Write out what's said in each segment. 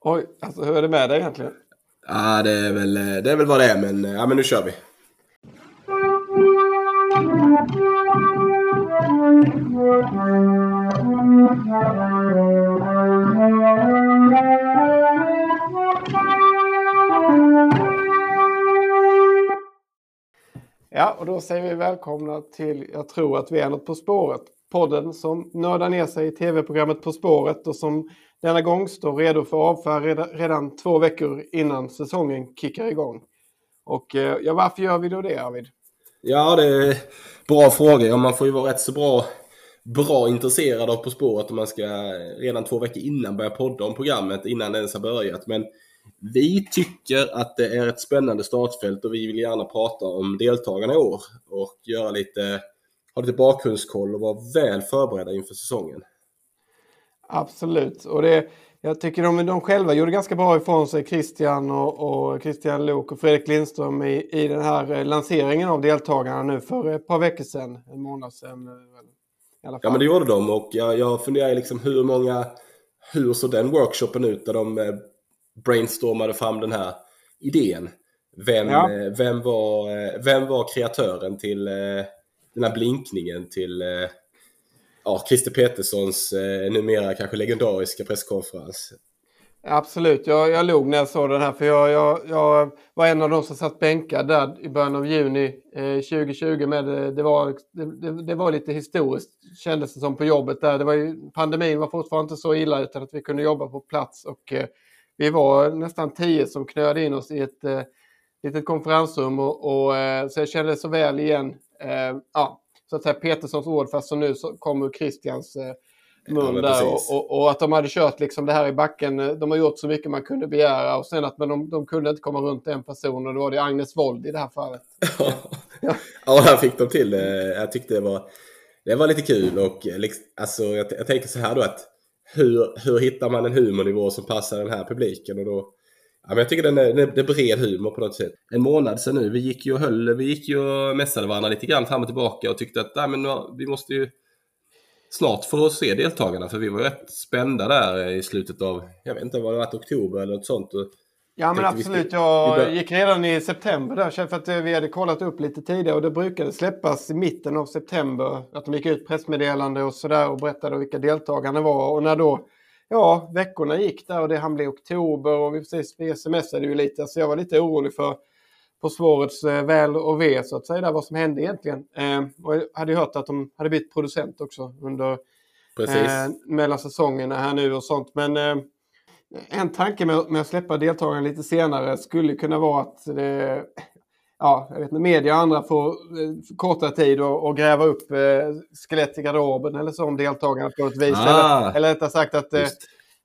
Oj, alltså hur är det med dig egentligen? Ja, det är väl, det är väl vad det är, men, ja, men nu kör vi. Ja, och då säger vi välkomna till Jag tror att vi är något På spåret. Podden som nördar ner sig i tv-programmet På spåret och som denna gång står redo för avfärd redan två veckor innan säsongen kickar igång. Och eh, ja, varför gör vi då det Arvid? Ja, det är bra fråga. Ja, man får ju vara rätt så bra, bra intresserad av På spåret om man ska eh, redan två veckor innan börja podda om programmet innan det ens har börjat. Men vi tycker att det är ett spännande startfält och vi vill gärna prata om deltagarna i år och göra lite, ha lite bakgrundskoll och vara väl förberedda inför säsongen. Absolut, och det, jag tycker de, de själva gjorde ganska bra ifrån sig, Christian och, och Christian Lok och Fredrik Lindström i, i den här eh, lanseringen av deltagarna nu för ett par veckor sedan, en månad sedan. Eh, I alla fall. Ja men det gjorde de och jag, jag funderar liksom hur många, hur såg den workshopen ut där de eh, brainstormade fram den här idén. Vem, ja. vem, var, vem var kreatören till den här blinkningen till eh, ja, Christer Peterssons eh, numera kanske legendariska presskonferens. Absolut, jag, jag log när jag såg den här för jag, jag, jag var en av de som satt bänkad där i början av juni eh, 2020. Med, det, det, var, det, det, var lite historiskt kändes det som på jobbet där. Det var ju, pandemin var fortfarande inte så illa utan att vi kunde jobba på plats och eh, vi var nästan tio som knöade in oss i ett eh, litet konferensrum och, och eh, så jag kände så väl igen ja, så att säga Peterssons ord fast så nu kommer Christians eh, mun ja, där. Och, och, och, att de hade kört liksom det här i backen. Eh, de har gjort så mycket man kunde begära och sen att men de, de kunde inte komma runt en person och då var det Agnes Wold i det här fallet. ja, ja där fick de till det. Jag tyckte det var, det var lite kul och eh, liksom, alltså, jag, jag tänkte så här då att hur, hur hittar man en humornivå som passar den här publiken? Och då, Ja, men jag tycker den är, det är bred humor på något sätt. En månad sedan nu, vi gick ju och höll, vi gick ju och mässade varandra lite grann fram och tillbaka och tyckte att nej, men, vi måste ju snart få se deltagarna för vi var rätt spända där i slutet av, jag vet inte vad det var, oktober eller något sånt. Ja men absolut, ska, jag gick redan i september där för att eh, vi hade kollat upp lite tidigare och det brukade släppas i mitten av september. Att de gick ut pressmeddelande och sådär och berättade vilka deltagarna var och när då ja, veckorna gick där och det han blev oktober och vi, precis, vi smsade ju lite. Så jag var lite orolig för På spårets eh, väl och ve så att säga, där, vad som hände egentligen. Eh, och jag hade ju hört att de hade bytt producent också under eh, mellan säsongerna här nu och sånt. Men eh, en tanke med, med att släppa deltagarna lite senare skulle kunna vara att det, ja, jag vet inte, media och andra får eh, kortare tid att gräva upp eh, skelett i garderoben eller så om deltagarna på ett vis. Ah, eller, eller rättare sagt att eh,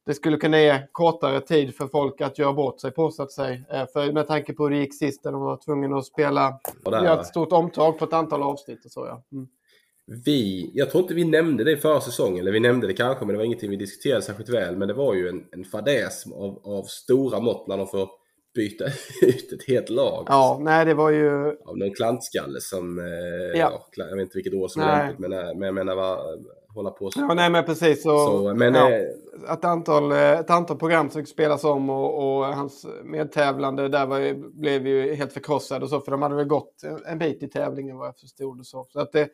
det skulle kunna ge kortare tid för folk att göra bort sig på så att säga. Eh, för med tanke på hur det gick sist när de var tvungna att spela, göra ett stort omtag på ett antal avsnitt och så ja. Mm. Vi, jag tror inte vi nämnde det förra säsongen, eller vi nämnde det kanske men det var ingenting vi diskuterade särskilt väl. Men det var ju en, en fadäs av, av stora mått när de får byta ut ett helt lag. Ja, nej det var ju... Av någon klantskalle som, eh, ja. ja. jag vet inte vilket år som är lämpligt, men, eh, men jag menar vad, hålla på så. Ja, nej men precis. Så, så men, ja, eh, ett, antal, eh, ett antal program som spelas om och, och hans medtävlande där var, blev ju helt förkrossade och så, för de hade väl gått en bit i tävlingen vad jag förstod. Och så. så att det,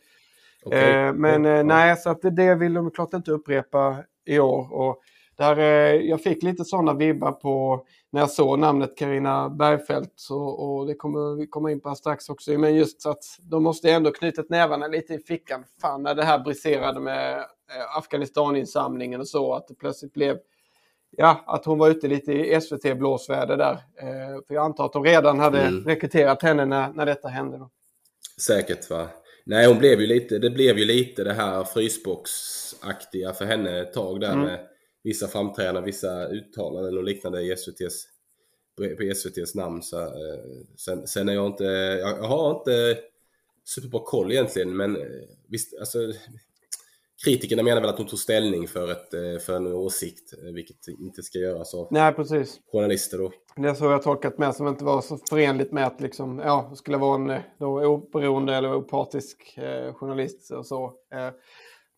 okay. eh, men ja. nej, så att det, det vill de klart inte upprepa i år. Och där, eh, jag fick lite sådana vibbar på när jag såg namnet Karina Bergfeldt och, och det kommer vi komma in på strax också. Men just att de måste ändå knutit nävarna lite i fickan. Fan när det här briserade med eh, Afghanistan-insamlingen och så att det plötsligt blev Ja, att hon var ute lite i SVT-blåsväder där. Eh, för jag antar att de redan hade mm. rekryterat henne när, när detta hände. Då. Säkert va. Nej, hon blev ju lite, det blev ju lite det här frysboxaktiga för henne ett tag där mm. med vissa framträdanden, vissa uttalanden och liknande i SVTs, på SVTs namn. Så, eh, sen, sen är jag inte, jag, jag har inte superbra koll egentligen men eh, visst, alltså kritikerna menar väl att hon tog ställning för, ett, eh, för en åsikt, vilket inte ska göras av Nej, precis. journalister. Då. Det är så jag tolkat med som inte var så förenligt med att liksom, ja, skulle vara en då, oberoende eller opartisk eh, journalist och så. Eh,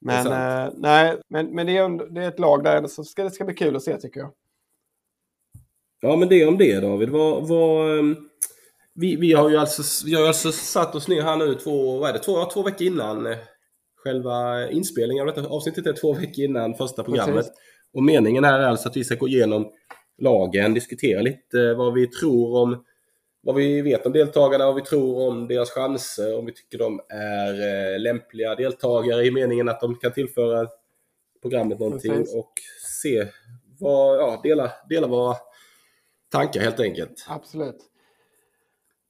Men, eh, nej, men, men det, är, det är ett lag där så ska, det ska bli kul att se tycker jag. Ja, men det om det David. Vad, vad, um, vi, vi har ju alltså, vi har alltså satt oss ner här nu två, vad är det, två, två veckor innan eh, själva inspelningen av detta avsnittet är två veckor innan första programmet. Precis. Och meningen är alltså att vi ska gå igenom lagen, diskutera lite vad vi tror om vad vi vet om deltagarna, vad vi tror om deras chanser, om vi tycker de är eh, lämpliga deltagare i meningen att de kan tillföra programmet någonting Precis. och se vad, ja, dela, dela våra tankar helt enkelt. Absolut.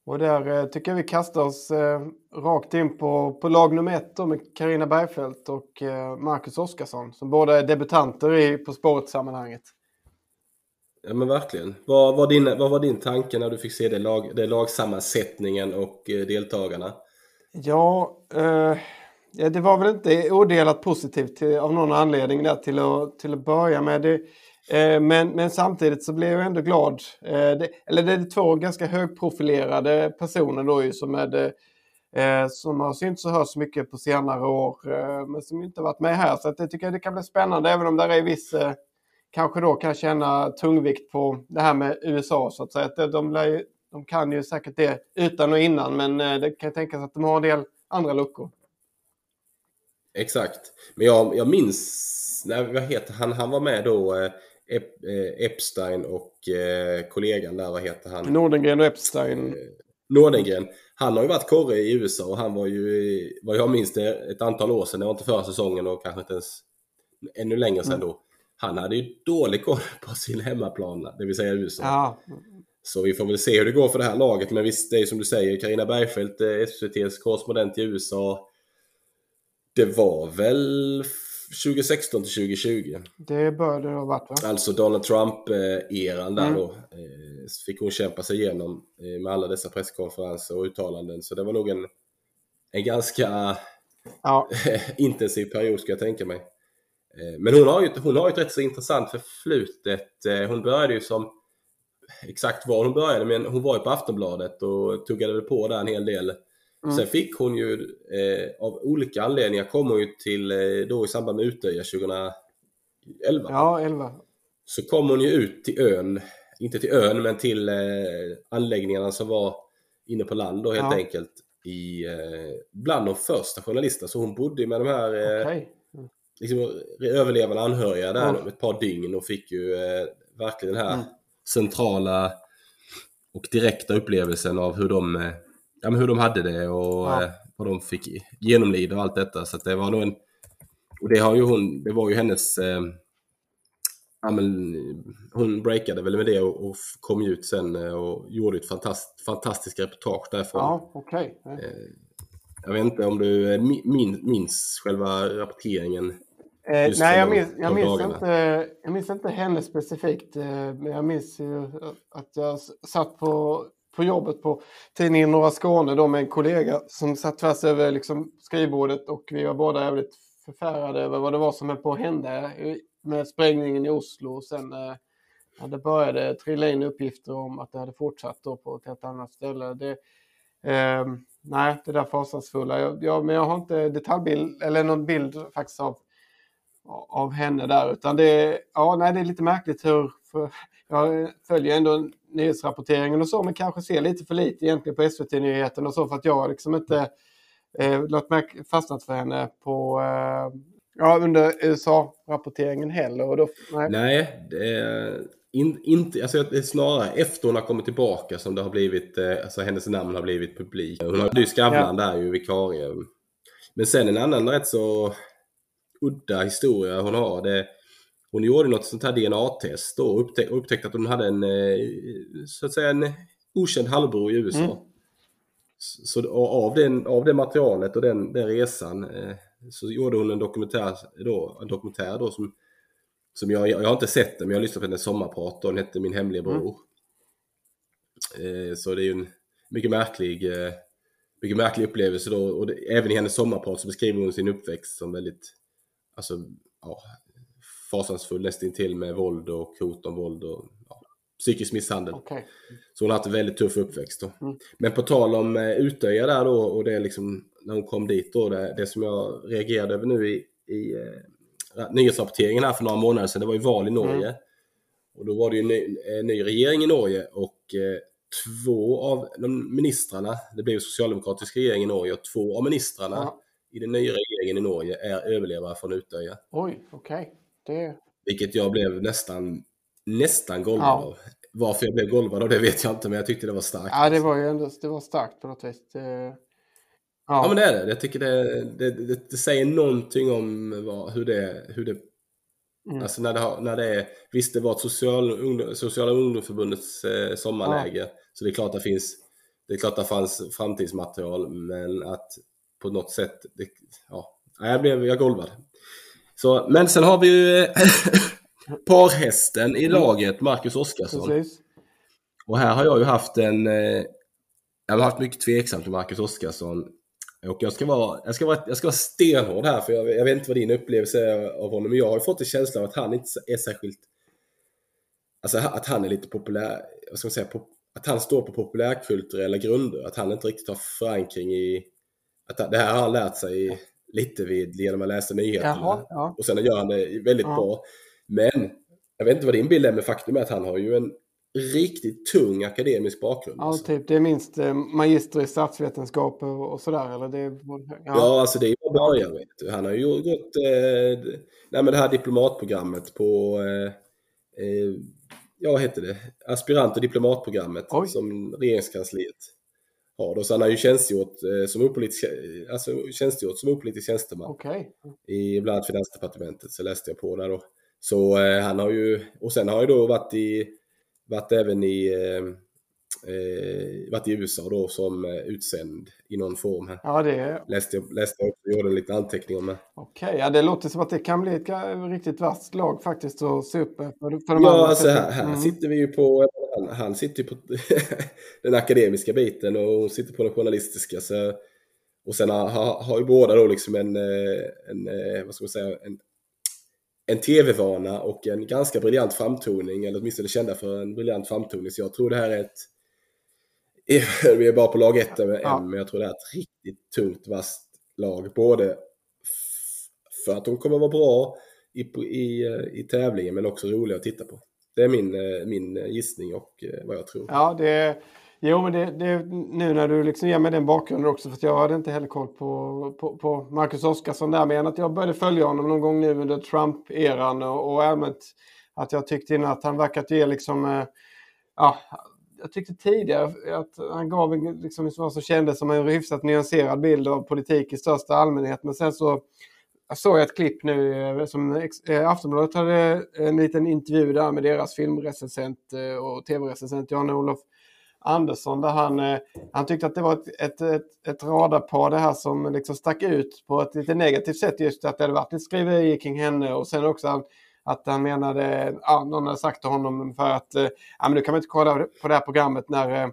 Och där eh, tycker jag vi kastar oss eh, rakt in på, på lag nummer ett då med Karina Bergfeldt och Marcus Oskarsson som båda är debutanter i På spåret-sammanhanget. Ja men verkligen. Vad var, din, vad var din tanke när du fick se det, lag, det lagsammansättningen och eh, deltagarna? Ja, eh, det var väl inte odelat positivt till, av någon anledning där till att, till att börja med. Det, eh, men, men samtidigt så blev jag ändå glad. Eh, det, eller det är två ganska högprofilerade personer då ju som är det, eh, som har synts och hörts mycket på senare år eh, men som inte varit med här. Så att jag tycker det kan bli spännande även om det är viss eh, kanske då kan känna tungvikt på det här med USA så att säga. De, de, de kan ju säkert det utan och innan men eh, det kan tänkas att de har en del andra luckor. Exakt. Men jag, jag minns, när, vad heter han, han var med då, eh, Ep, eh, Epstein och eh, kollegan där, vad heter han? Nordengren och Epstein. Eh, Nordengren. Han har ju varit korre i USA och han var ju, vad jag minns det, ett antal år sedan, det var inte förra säsongen och kanske inte ens ännu längre sedan mm. då han hade ju dålig koll på sin hemmaplan, det vill säga USA. Ja. Så vi får väl se hur det går för det här laget. Men visst, det är som du säger, Karina Bergfeldt, eh, SVTs korrespondent i USA. Det var väl 2016 till 2020. Det bör det ha varit va? Alltså Donald Trump-eran där mm. då. Eh, fick hon kämpa sig igenom eh, med alla dessa presskonferenser och uttalanden. Så det var nog en, en ganska ja. intensiv period ska jag tänka mig. Eh, men hon har ju, hon har ju ett rätt så intressant förflutet. Eh, hon började ju som, exakt var hon började, men hon var ju på Aftonbladet och tuggade väl på där en hel del. Mm. Sen fick hon ju eh, av olika anledningar kom hon ju till, eh, då i samband med Utöja 2011. Ja, 11. Så kom hon ju ut till ön, inte till ön men till eh, anläggningarna som var inne på land då helt ja. enkelt. I, bland de första journalisterna, så hon bodde med de här okay liksom, överlevande anhöriga där mm. ett par dygn och fick ju eh, verkligen den här mm. centrala och direkta upplevelsen av hur de, eh, ja, hur de hade det och ja. eh, vad de fick genomlida och allt detta. Så det var nog en... Och det, har ju hon, det var ju hennes... Eh, ja, men, hon breakade väl med det och, och kom ut sen eh, och gjorde ett fantast, fantastiskt reportage därifrån. Ja, okay. Jag vet inte om du min, minns själva rapporteringen? Eh, nej, jag minns, jag, minns inte, jag minns inte henne specifikt. Eh, men jag minns ju att jag satt på, på jobbet på tidningen Norra Skåne då med en kollega som satt tvärs över liksom, skrivbordet och vi var båda jävligt förfärade över vad det var som höll på att hända med sprängningen i Oslo. Och sen eh, ja, det började trilla in uppgifter om att det hade fortsatt då på ett helt annat ställe. Det, eh, nej, det där fasansfulla. Jag, jag, men jag har inte detaljbild eller någon bild faktiskt av, av henne där. Utan det, är, ja, nej, det är lite märkligt hur... jag följer ändå nyhetsrapporteringen och så, men kanske ser lite för lite egentligen på SVT-nyheterna och så för att jag liksom inte eh, låt mig fastnat för henne på eh, ja, under USA-rapporteringen heller. Och då, nej, nej det, in, inte, alltså det är snarare efter hon har kommit tillbaka som det har blivit, eh, alltså hennes namn har blivit publik. Hon hade ju Skavlan ja. där ju, vikarie. Men sen en annan rätt så udda historia hon har. Det, hon gjorde något sånt här DNA-test och upptäck, upptäckte att hon hade en, eh, så att säga en okänd halvbror i USA. Mm. Så av, den, av det materialet och den, den resan eh, så gjorde hon en dokumentär då, en dokumentär då som som jag, jag har inte sett den, men jag har lyssnat på hennes sommarprat och den hette Min hemliga mm. bror. Mm. Eh, så det är ju en mycket märklig, eh, mycket märklig upplevelse då. Och det, även i hennes sommarprat så beskriver hon sin uppväxt som väldigt, alltså, ja, fasansfull nästintill med våld och hot om våld och ja, psykisk misshandel. Okay. Så hon har haft en väldigt tuff uppväxt. Mm. Men på tal om eh, Utöja där då och det liksom när hon kom dit då, det, det som jag reagerade över nu i i eh, nyhetsrapporteringen här för några månader sedan. Det var ju val i Norge. Mm. Och då var det ju ny, en ny regering i Norge och eh, två av de ministrarna, det blev socialdemokratisk regering i Norge, och två av ministrarna ja. I den nya regeringen i Norge är överlevare från Utöja. Oj, okej. Okay. Det... Vilket jag blev nästan, nästan golvad ja. av. Varför jag blev golvad av det vet jag inte, men jag tyckte det var starkt. Ja, det var ju ändå det var starkt på något vis. Det... Ja. ja. men det är det. Jag tycker det, det, det, det säger någonting om vad, hur, det, hur det Mm. Alltså när det, har, när det är, visst det var ett social, ungdom, Sociala ungdomsförbundets eh, sommarläge, ja. så det är klart det finns, det är klart det fanns framtidsmaterial, men att på något sätt, det, ja, jag blev, jag golvad. Så, men sen har vi ju parhästen i mm. laget, Marcus Oskarsson. Precis. Och här har jag ju haft en, eh, jag har haft mycket tveksamt till Marcus Oskarsson och jag ska vara, jag ska vara, jag ska vara stenhård här för jag, jag, vet inte vad din upplevelse är av honom. Men jag har fått en känsla av att han inte är särskilt... Alltså att han är lite populär, vad ska man säga, att han står på populärkulturella grunder. Att han inte riktigt har förankring i... Att det här har han lärt sig lite vid, genom att läsa nyheterna. Jaha, ja. Och sen gör han det väldigt ja. bra. Men jag vet inte vad din bild är, men faktum är att han har ju en riktigt tung akademisk bakgrund. Ja, alltså. typ. Det är minst eh, magister i statsvetenskap och, sådär, eller? Det är, ja. ja, alltså det är ju början, vet du. Han har ju gått eh, nej, men det här diplomatprogrammet på, eh, eh, ja vad heter det, aspirant och diplomatprogrammet Oj. som regeringskansliet har. Då. Så han har ju tjänstgjort, eh, som, opolitisk, alltså, tjänstgjort som opolitisk tjänsteman okay. i bland annat Finansdepartementet, så läste jag på där då. Så eh, han har ju, och sen har ju då varit i varit även i, eh, eh, varit i USA då som eh, utsänd i någon form. Här. Ja, det läste jag, läste också, gjorde en liten anteckning om det. Okej, okay, ja, det låter som att det kan bli ett riktigt vasst lag faktiskt att se upp för, för de Ja, alltså här, här mm. sitter vi ju på, han, han sitter ju på den akademiska biten och hon sitter på den journalistiska. Så, och sen har, har ju båda då liksom en, en vad ska man säga, en en tv-vana och en ganska briljant framtoning, eller åtminstone kända för en briljant framtoning. Så jag tror det här är ett... Vi är bara på lag ett med ja. men jag tror det är ett riktigt tungt, vasst lag. Både för att de kommer vara bra i, i, i tävlingen, men också roliga att titta på. Det är min, min gissning och eh, vad jag tror. Ja, det Jo, men det, det, nu när du liksom ger mig den bakgrunden också, för jag hade inte heller koll på, på, på Marcus Oskarsson där, men att jag började följa honom någon gång nu under Trump-eran och, och även att jag tyckte innan att han verkat ge liksom, eh, ja, jag tyckte tidigare att han gav en, liksom, vad som kändes som en hyfsat nyanserad bild av politik i största allmänhet, men sen så jag såg ett klipp nu eh, som eh, Aftonbladet hade eh, en liten intervju där med deras filmrecensent och tv-recensent Jan-Olof Andersson där han, han tyckte att det var ett, ett, ett, ett radarpar det här som liksom stack ut på ett lite negativt sätt just att det hade varit ett skriveri kring henne och sen också att han menade, ja, någon hade sagt till honom för att eh, ja, men du kan man inte kolla på det här programmet när eh,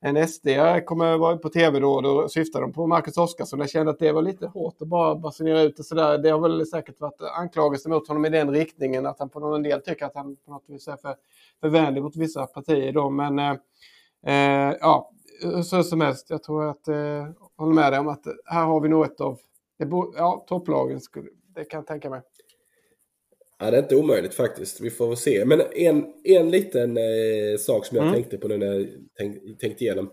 en SD kommer vara på tv då, då syftar de på Marcus Oskarsson. Jag kände att det var lite hårt att bara basunera ut det sådär. Det har väl säkert varit anklagelser mot honom i den riktningen att han på någon del tycker att han på något vis är för, för vänlig mot vissa partier då. Men eh, eh ja, så som helst, jag tror att, eh, håller med dig om att här har vi nog ett av ja, topplagen, det kan jag tänka mig. Ja, det är inte omöjligt faktiskt. Vi får se. Men en, en liten eh, sak som jag mm. tänkte på nu när jag tänk, tänkte igenom.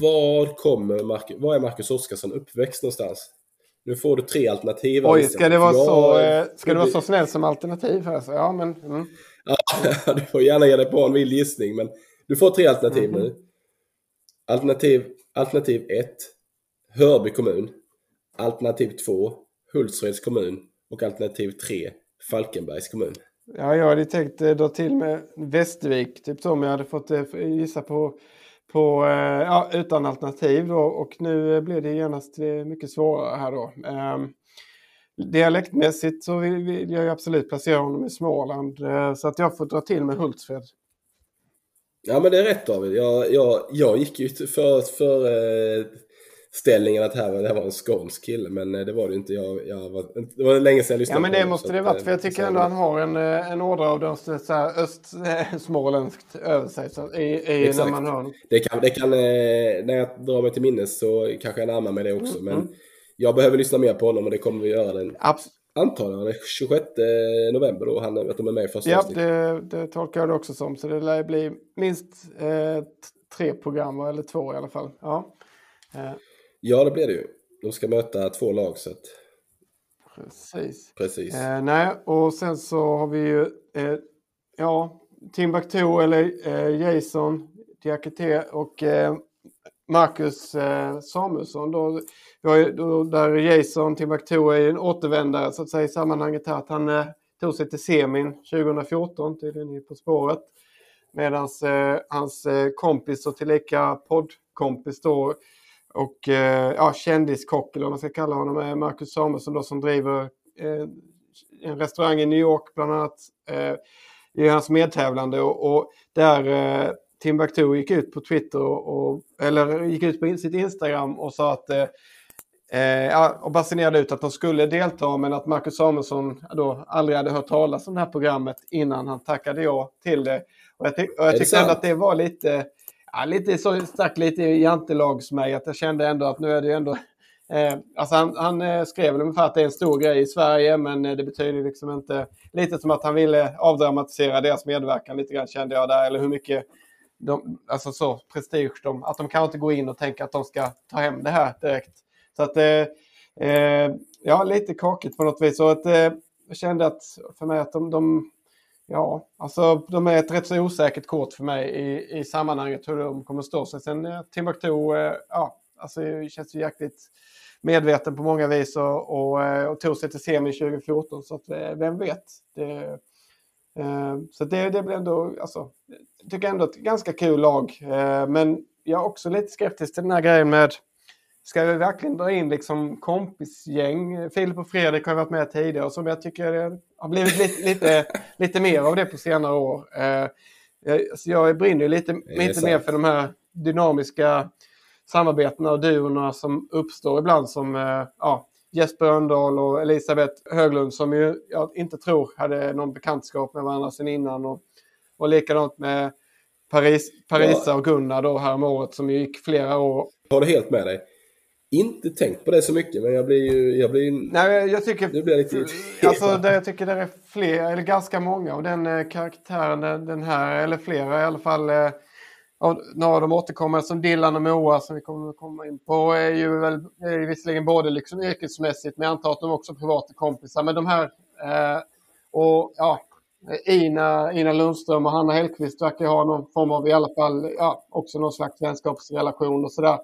Var, kommer Marcus, var är Marcus Oskarsson uppväxt någonstans? Nu får du tre alternativ. Oj, ska det vara, så, eh, ska det vara så snällt som alternativ? Här? Så, ja, men, mm. ja, du får gärna ge dig på en vild gissning. Men du får tre alternativ mm nu. Alternativ, alternativ 1, Hörby kommun. Alternativ 2, Hultsfreds kommun. Och alternativ 3, Falkenbergs kommun. Ja, jag hade tänkt eh, dra till med Västervik, typ så, om jag hade fått eh, gissa på, på eh, ja, utan alternativ då. Och nu blir det genast mycket svårare här då. Um, dialektmässigt så vill, vill jag absolut placera honom i Småland. Så att jag får dra till med Hultsfred. Ja men det är rätt David. Jag, jag, jag gick ju för, för eh, ställningen att här, det här var en skånsk kille men eh, det var det inte. Jag, jag var, det var länge sedan jag lyssnade Ja men det måste det varit för jag tycker ändå han har en, eh, en ådra av det östsmåländskt över sig så, i, i när man hör Det kan, det kan, när jag drar mig till minnes så kanske jag närmar mig det också. Mm. Men mm. jag behöver lyssna mer på honom och det kommer vi göra den Abs antar jag, 26 november då, han, att de är med i första Ja, det, det, tolkar jag det också som. Så det lär bli minst eh, tre program, eller två i alla fall. Ja, eh. Ja det blir det ju. De ska möta två lag. Så att... Precis. Precis. Eh, nej, och sen så har vi ju eh, ja, Timbuktu eller eh, Jason Diakité och eh, Marcus eh, Samuelsson. Då, då, där Jason Timbuktu är en återvändare så att säga i sammanhanget här. Att han eh, tog sig till semin 2014, tydligen På spåret. Medan eh, hans eh, kompis och tillika poddkompis då och eh, ja, kändiskock eller vad man ska kalla honom är Marcus Samuelsson då som driver eh, en restaurang i New York bland annat. Eh, är hans medtävlande och, och där eh, Timbuktu gick ut på Twitter och, eller gick ut på sitt Instagram och sa att eh, eh, och basunerade ut att de skulle delta men att Marcus Samuelsson då aldrig hade hört talas om det här programmet innan han tackade ja till det. Och jag, ty och jag tyckte ändå att det var lite, ja, lite så stack lite i jantelags mig att jag kände ändå att nu är det ju ändå Eh, alltså han, han eh, skrev ungefär att det är en stor grej i Sverige men eh, det betyder liksom inte... Lite som att han ville avdramatisera deras medverkan lite grann kände jag där. Eller hur mycket de, alltså så, prestige de, att de kan inte gå in och tänka att de ska ta hem det här direkt. Så att, eh, eh, ja, lite kakigt på något vis. Så att, eh, jag kände att för mig att de, de, ja, alltså de är ett rätt så osäkert kort för mig i, i sammanhanget hur de kommer stå sig. Sen eh, Timbuktu, eh, ja, alltså känns ju jäkligt medveten på många vis och, och, eh, och tog sig till semi 2014. Så att, vem vet? Det, Eh, så det, det blir ändå, alltså, jag tycker ändå ett ganska kul lag. Eh, men jag är också lite skeptisk till den här grejen med Ska vi verkligen dra in liksom kompisgäng? Filip och Fredrik har varit med tidigare som jag tycker har blivit lite, lite, lite mer av det på senare år. Eh, så jag brinner lite, lite mer för de här dynamiska samarbetena och duorna som uppstår ibland som ja, Jesper Öndahl och Elisabeth Höglund som ju jag inte tror hade någon bekantskap med varandra sedan innan. Och, och likadant med Paris, Parisa och Gunnar då här om året som gick flera år. Jag håller helt med dig. Inte tänkt på det så mycket men jag blir ju... Jag blir, Nej, jag tycker... Nu blir jag lite alltså, det, jag tycker det är fler, eller ganska många av den eh, karaktären, den här, eller flera i alla fall. Eh, några av de återkommer som Dillan och Moa som vi kommer att komma in på är ju väl är visserligen både liksom yrkesmässigt men jag antar att de också är privata kompisar. Men de här eh, och ja, Ina, Ina Lundström och Hanna Hellqvist verkar ha någon form av i alla fall ja, också någon slags vänskapsrelation och sådär.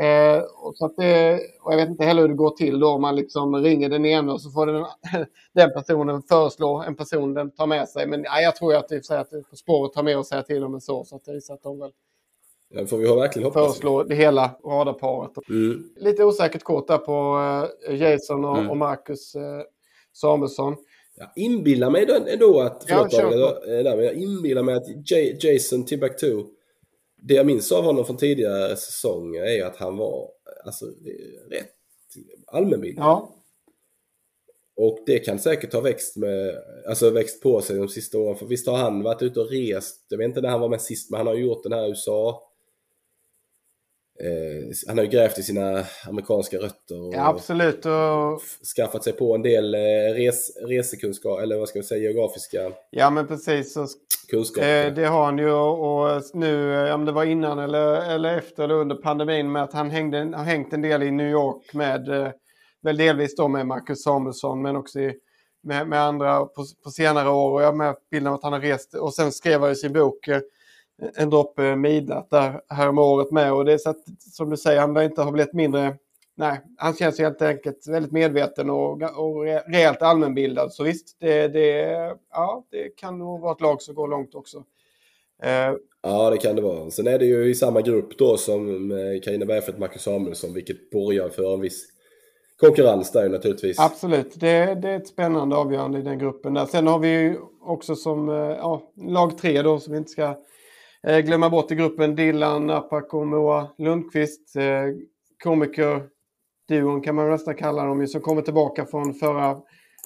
Eh, och, så att det, jag vet inte heller hur det går till då om man liksom ringer den ena och så får den, den personen föreslå en person den tar med sig. Men ja, jag tror att, det, att På spåret tar med och säger till om en så. Så att det är att de väl Ja, får vi verkligen hoppas. Föreslå det hela radarparet. Mm. Lite osäkert kort där på uh, Jason och, mm. och Marcus uh, Samuelsson. Jag inbillar mig ändå att, förlåt, ja, jag, jag inbillar mig att J Jason Timbuktu det jag minns av honom från tidigare säsonger är att han var alltså, rätt allmänbildad. Ja. Och det kan säkert ha växt, med, alltså växt på sig de sista åren. För visst har han varit ute och rest, jag vet inte när han var med sist, men han har gjort den här USA han har ju grävt i sina amerikanska rötter och absolut. Och... skaffat sig på en del eh, res, resekunskap, eller vad ska man säga, geografiska Ja men precis. Så, kunskaper. Eh, det har han ju och nu, eh, om det var innan eller, eller efter eller under pandemin med att han hängde, har hängt en del i New York med, eh, väl delvis då med Marcus Samuelsson men också i, med, med andra på, på senare år. Och jag har med bilden av att han har rest och sen skrev han i sin bok eh, en droppe midnatt där häromåret med. Och det är så att, som du säger, han inte har blivit mindre... Nej, han känns helt enkelt väldigt medveten och, och rejält allmänbildad. Så visst, det, det, ja, det kan nog vara ett lag som går långt också. Eh. Ja, det kan det vara. Sen är det ju i samma grupp då som Carina Bergfeldt och Marcus Samuelsson, vilket borgar för en viss konkurrens där naturligtvis. Absolut, det, det, är ett spännande avgörande i den gruppen. Där. Sen har vi ju också som eh, ja, lag tre då, som vi inte ska Eh, glömma bort i gruppen Dilan Apak och Moa Lundqvist. Eh, komikerduon kan man nästan kalla dem som kommer tillbaka från förra,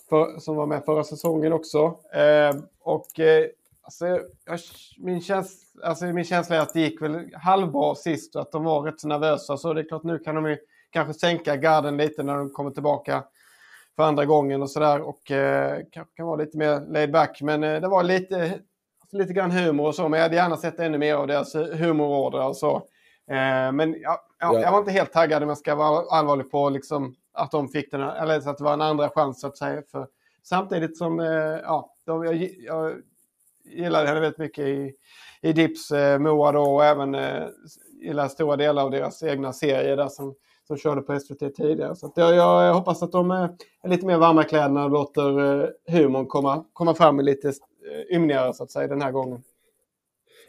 för, som var med förra säsongen också. Eh, och eh, alltså, min, käns alltså, min känsla är att det gick väl halvbra sist och att de var rätt så nervösa. Så det är klart nu kan de ju kanske sänka garden lite när de kommer tillbaka för andra gången och sådär. Och eh, kanske kan vara lite mer laid back. Men eh, det var lite, lite grann humor och så. Men jag hade gärna sett ännu mer av deras humororder och så. Eh, men ja, ja, jag var inte helt taggad om jag ska vara allvarlig på liksom, att de fick den, eller att det var en andra chans så att säga. För samtidigt som, eh, ja, de, jag, jag gillade henne väldigt mycket i, i Dips, eh, Moa då och även eh, gillar stora delar av deras egna serier där som, som körde på SVT tidigare. Så jag, jag, hoppas att de är lite mer varma i kläderna och låter eh, humorn komma, komma fram lite eh, ymnigare så att säga den här gången.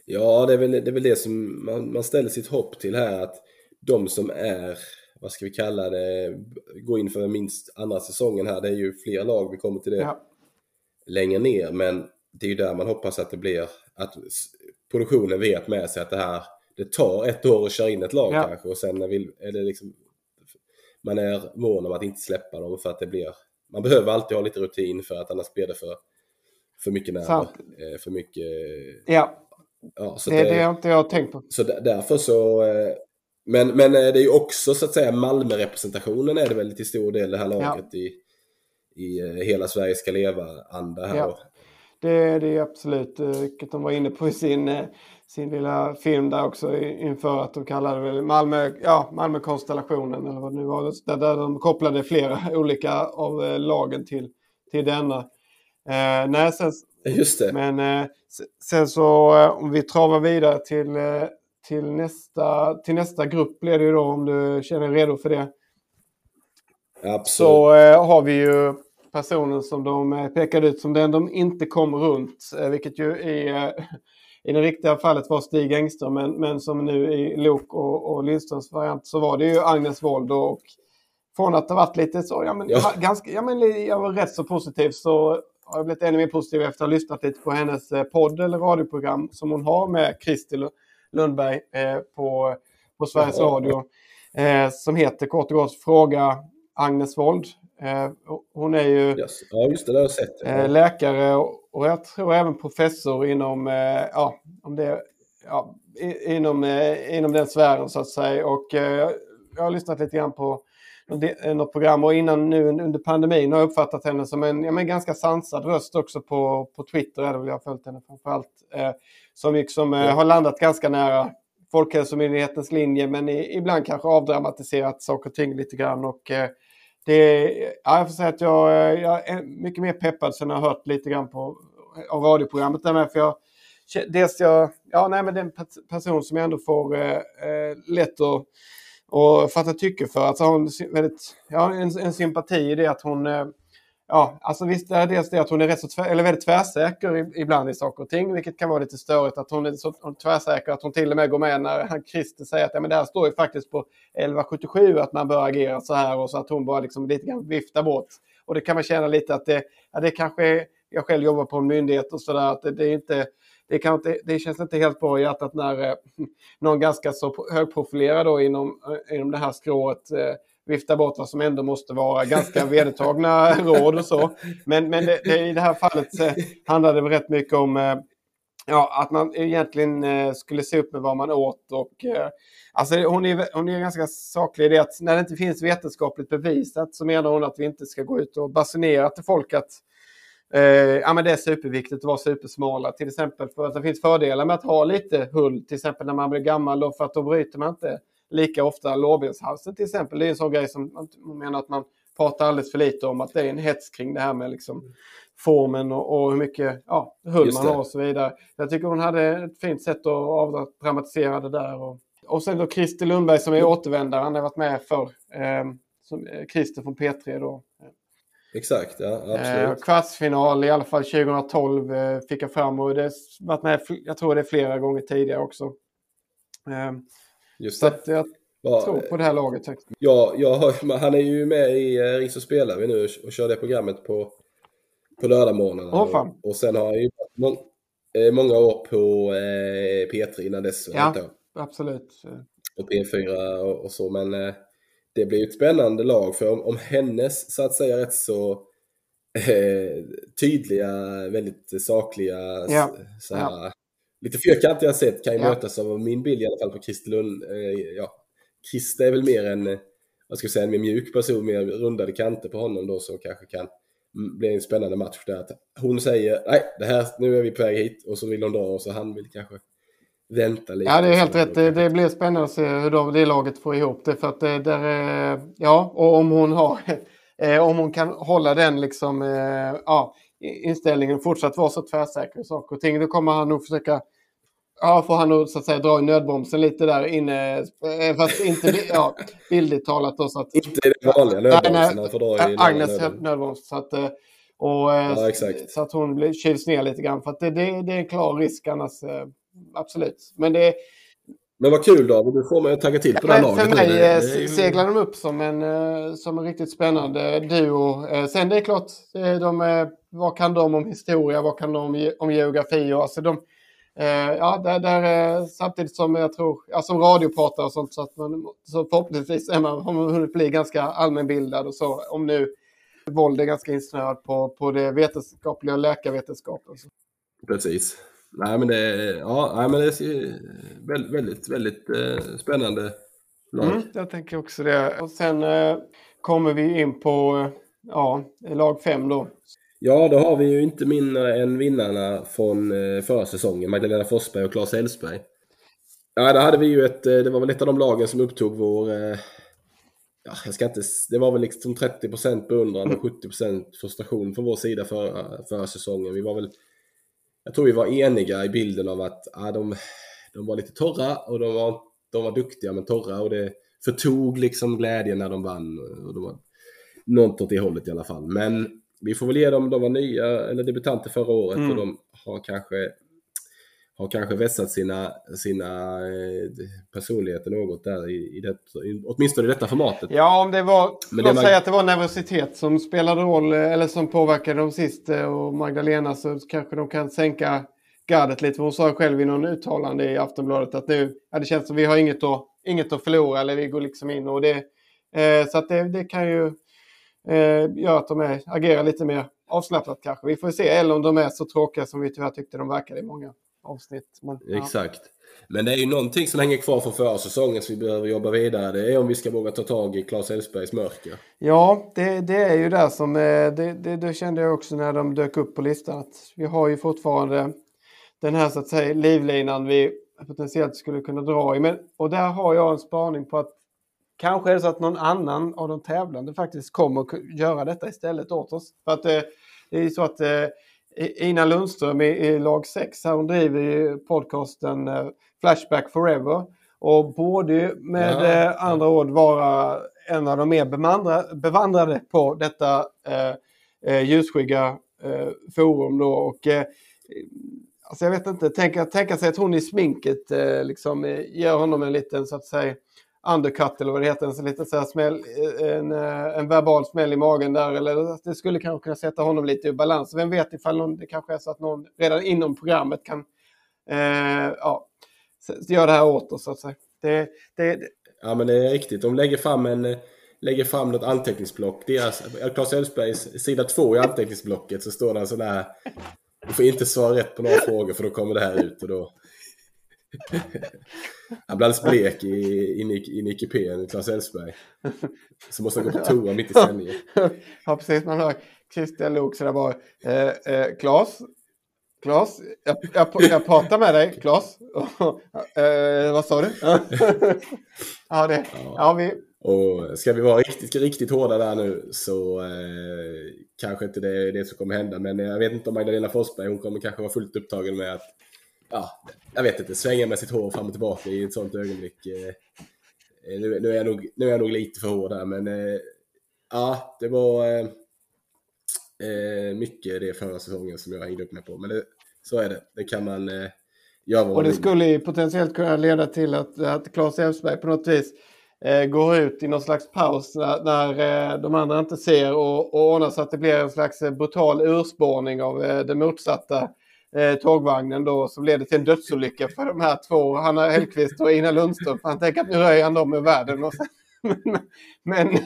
Ja, det är väl det, är väl det som man, man ställer sitt hopp till här. Att de som är, vad ska vi kalla det, går in för minst andra säsongen här. Det är ju fler lag, vi kommer till det ja. längre ner. Men det är ju där man hoppas att det blir, att produktionen vet med sig att det här, det tar ett år att köra in ett lag ja. kanske och sen vill, är det liksom, man är mån om att inte släppa dem för att det blir, man behöver alltid ha lite rutin för att annars blir det för, för mycket nerver, eh, för mycket ja. Ja, det är det, det jag inte jag tänkt på. Så därför så... Eh, men, men eh, det är ju också så att säga Malmö-representationen är det väl till stor del det här laget ja. i, i Hela Sverige ska leva-anda här. Ja. Det, det är absolut, vilket de var inne på i sin, sin lilla film där också inför att de kallade det Malmö, ja, Malmö-konstellationen eller vad det nu var. Där, där de kopplade flera olika av lagen till, till denna. Eh, nej, sen, Just det. Men eh, sen så eh, om vi travar vidare till, eh, till, nästa, till nästa grupp blir det ju då om du känner dig redo för det. Absolut. Så eh, har vi ju personen som de eh, pekade ut som den de inte kom runt. Vilket ju i, i det riktiga fallet var Stig Engström. Men, men som nu i Lok och, och Lindströms variant så var det ju Agnes Wold. Och från att ha varit lite så, ja men, ja. Ganska, ja, men jag var rätt så positiv så har jag blivit ännu mer positiv efter att ha lyssnat lite på hennes eh, podd eller radioprogram som hon har med Christer Lundberg eh, på, på Sveriges Radio. Eh, som heter kort och gott Fråga Agnes Wold. Hon är ju yes. ja, just det, det har jag sett. Läkare och, jag tror även professor inom, ja, om det, ja, inom, inom den sfären så att säga. Och jag har lyssnat lite grann på något program och innan nu under pandemin har jag uppfattat henne som en ja, men ganska sansad röst också på, på Twitter. Är det väl jag har följt henne framförallt. Eh, som liksom, eh, har landat ganska nära Folkhälsomyndighetens linje men i, ibland kanske avdramatiserat saker och ting lite grann. Och, eh, det, ja, jag får säga att jag, eh, jag, är mycket mer peppad sen jag har hört lite grann på av radioprogrammet. Där för jag, dels jag, ja, nej, men det är en person som jag ändå får eh, eh lätt att och fatta tycke för. Alltså hon väldigt, ja, en, en sympati i det att hon eh, Ja, alltså visst är det dels det att hon är rätt så tvär, eller väldigt tvärsäker ibland i saker och ting, vilket kan vara lite störigt att hon är så tvärsäker att hon till och med går med när han Christer säger att ja, men det här står ju faktiskt på 1177 att man bör agera så här och så att hon bara liksom lite grann viftar bort. Och det kan man känna lite att det, ja, det kanske, jag själv jobbar på en myndighet och sådär, att det, det är inte det, kan inte, det känns inte helt bra i hjärtat när eh, någon ganska så högprofilerad då inom, eh, inom det här skrået eh, viftar bort vad som ändå måste vara ganska vedertagna råd och så. Men, men det, det, i det här fallet eh, handlar det rätt mycket om eh, ja, att man egentligen eh, skulle se upp med vad man åt. Och, alltså hon, är, hon är ganska saklig i det att när det inte finns vetenskapligt bevisat så menar hon att vi inte ska gå ut och basunera till folk att Eh, ja, men det är superviktigt att vara supersmala. Till exempel för att det finns fördelar med att ha lite hull. Till exempel när man blir gammal då, för att då bryter man inte lika ofta lårbenshalsen till exempel. Det är en sån grej som man menar att man pratar alldeles för lite om. Att det är en hets kring det här med liksom formen och, och hur mycket ja, hull man har och så vidare. Jag tycker hon hade ett fint sätt att avdramatisera det där. Och, och sen då Christer Lundberg som är återvändare. Han har varit med för eh, som, eh, Christer från P3 då. Exakt, ja absolut. Eh, kvartsfinal i alla fall 2012 eh, fick jag fram och det varit med, jag tror det är flera gånger tidigare också. Eh, Just det. Så jag Va, tror på det här laget. Ja, jag han är ju med i Ring så spelar vi nu och kör det programmet på, på lördagmorgnarna. Oh, och, sen har han ju må, många år på eh, P3 innan dess. Ja, absolut. Och P4 och, och så men det blir ett spännande lag för om, om hennes så att säga rätt så eh, tydliga, väldigt sakliga, ja. så här, ja. lite fyrkantiga sätt kan ju ja. mötas av min bild i alla fall på Christer Lund. Eh, ja, Christer är väl mer en vad ska jag säga, en mer mjuk person, mer rundade kanter på honom då som kanske kan bli en spännande match där. Att hon säger nej, det här, nu är vi på väg hit och så vill hon dra och så han vill kanske vänta lite. Ja, det är helt rätt. Det, det blir spännande att se hur de, det laget får ihop det. För att det där är, ja, och om hon har, om hon kan hålla den liksom, ja, inställningen fortsatt vara så tvärsäker i saker och ting, då kommer han nog försöka Ja, får han nog så att säga dra i nödbromsen lite där inne. Eh, fast inte ja, bildligt talat då. Så att, inte den vanliga nödbromsen. Han får dra i Agnes nödbroms. Så att, eh, och, eh, ja, så att hon blir kyls ner lite grann. För att det, det, det är en klar risk annars. Absolut. Men det men vad kul David, du får mig att tagga till på det här laget. För mig det, det seglar de upp som en, som en riktigt spännande duo. Sen det är klart, de, vad kan de om historia, vad kan de om, om geografi? Och, alltså de, Eh, ja, där, där, samtidigt som jag tror, ja, som radiopratare och sånt, så, att man, så förhoppningsvis är man, har man hunnit bli ganska allmänbildad och så. Om nu våld är ganska insnöad på, på det vetenskapliga och läkarvetenskapen. Precis. Nej men det, ja, nej, men det är väldigt, väldigt, väldigt eh, spännande lag. Mm, jag tänker också det. Och sen eh, kommer vi in på eh, ja, lag fem då. Ja, då har vi ju inte mindre än vinnarna från eh, förra säsongen, Magdalena Forsberg och Claes Elfsberg. Ja, där hade vi ju ett, eh, det var väl ett av de lagen som upptog vår, ja, jag ska inte, det var väl liksom 30% beundran och 70% frustration från vår sida förra, förra säsongen. Vi var väl, jag tror vi var eniga i bilden av att ja, de, de var lite torra och de var, de var duktiga men torra och det förtog liksom glädjen när de vann. Och de var, något åt det hållet i alla fall. Men vi får väl ge dem, de var nya eller debutanter förra året mm. och de har kanske har kanske vässat sina, sina eh, personligheter något där i, i det, åtminstone i detta formatet. Ja, om det var, Men låt man... säga att det var nervositet som spelade roll eller som påverkade dem sist eh, och Magdalena så kanske de kan sänka gardet lite. Hon sa själv i någon uttalande i Aftonbladet att nu, ja, det känns som vi har inget att, inget att förlora eller vi går liksom in och det, eh, så att det, det kan ju eh, gör att de är, agerar lite mer avslappnat kanske. Vi får se, eller om de är så tråkiga som vi tyvärr tyckte de verkade i många avsnitt. Men, ja. Exakt. Men det är ju någonting som hänger kvar från förra säsongen som vi behöver jobba vidare. Det är om vi ska våga ta tag i Claes Elfsbergs mörker. Ja, det, det är ju där som... Det, det, det, kände jag också när de dök upp på listan. Att vi har ju fortfarande den här så att säga livlinan vi potentiellt skulle kunna dra i. Men, och där har jag en spaning på att Kanske är det så att någon annan av de tävlande faktiskt kommer att göra detta istället åt oss. För att eh, det är så att eh, Ina Lundström i, i lag 6 här, hon driver ju podcasten eh, Flashback Forever. Och borde med ja. eh, andra ord vara en av de mer bevandrade, på detta eh, eh, ljusskygga eh, forum då. Och, eh, alltså jag vet inte, tänka, tänka sig att hon i sminket eh, liksom ger honom en liten så att säga undercut eller vad det heter, en liten så smäll, eh, en, eh, en verbal smäll i magen där. Eller det skulle kanske kunna sätta honom lite ur balans. Vem vet ifall någon, det kanske är så att någon redan inom programmet kan eh, ja, göra det här åt oss så att säga. Det, det, ja men det är riktigt. De lägger fram en lägger fram något anteckningsblock. Deras, eh, Claes Elfsbergs sida två i anteckningsblocket så står det en sån där Du får inte svara rätt på några frågor för då kommer det här ut och då han blir alldeles blek i, i, i Nicky P, Claes Elfsberg. Så måste han gå på toa mitt i sändningen. ja, precis. Man hör Christian Lok sådär bara. Eh, eh, Claes, Claes, jag, jag, jag pratar med dig, Claes. eh, vad sa du? ja, det, ja, vi... Och ska vi vara riktigt, riktigt hårda där nu så eh, kanske inte det är det som kommer hända. Men jag vet inte om Magdalena Forsberg, hon kommer kanske vara fullt upptagen med att ja, jag vet inte, svänga med sitt hår fram och tillbaka i ett sånt ögonblick. Eh, eh, nu, nu, är jag nog, nu är jag nog lite för hård där, men eh, ja, det var mycket det förra säsongen som jag hängde upp mig på. Men det, så är det, det kan man göra. Och det skulle potentiellt kunna leda till att, att Claes Elfsberg på något vis eh, går ut i någon slags paus när, när eh, de andra inte ser och, och ordnar så att det blir en slags brutal urspårning av eh, det motsatta eh, tågvagnen då som leder till en dödsolycka för de här två, Hanna Hellquist och Ina Lundström. För han tänker att nu röjer han dem ur världen. Och sen, men, men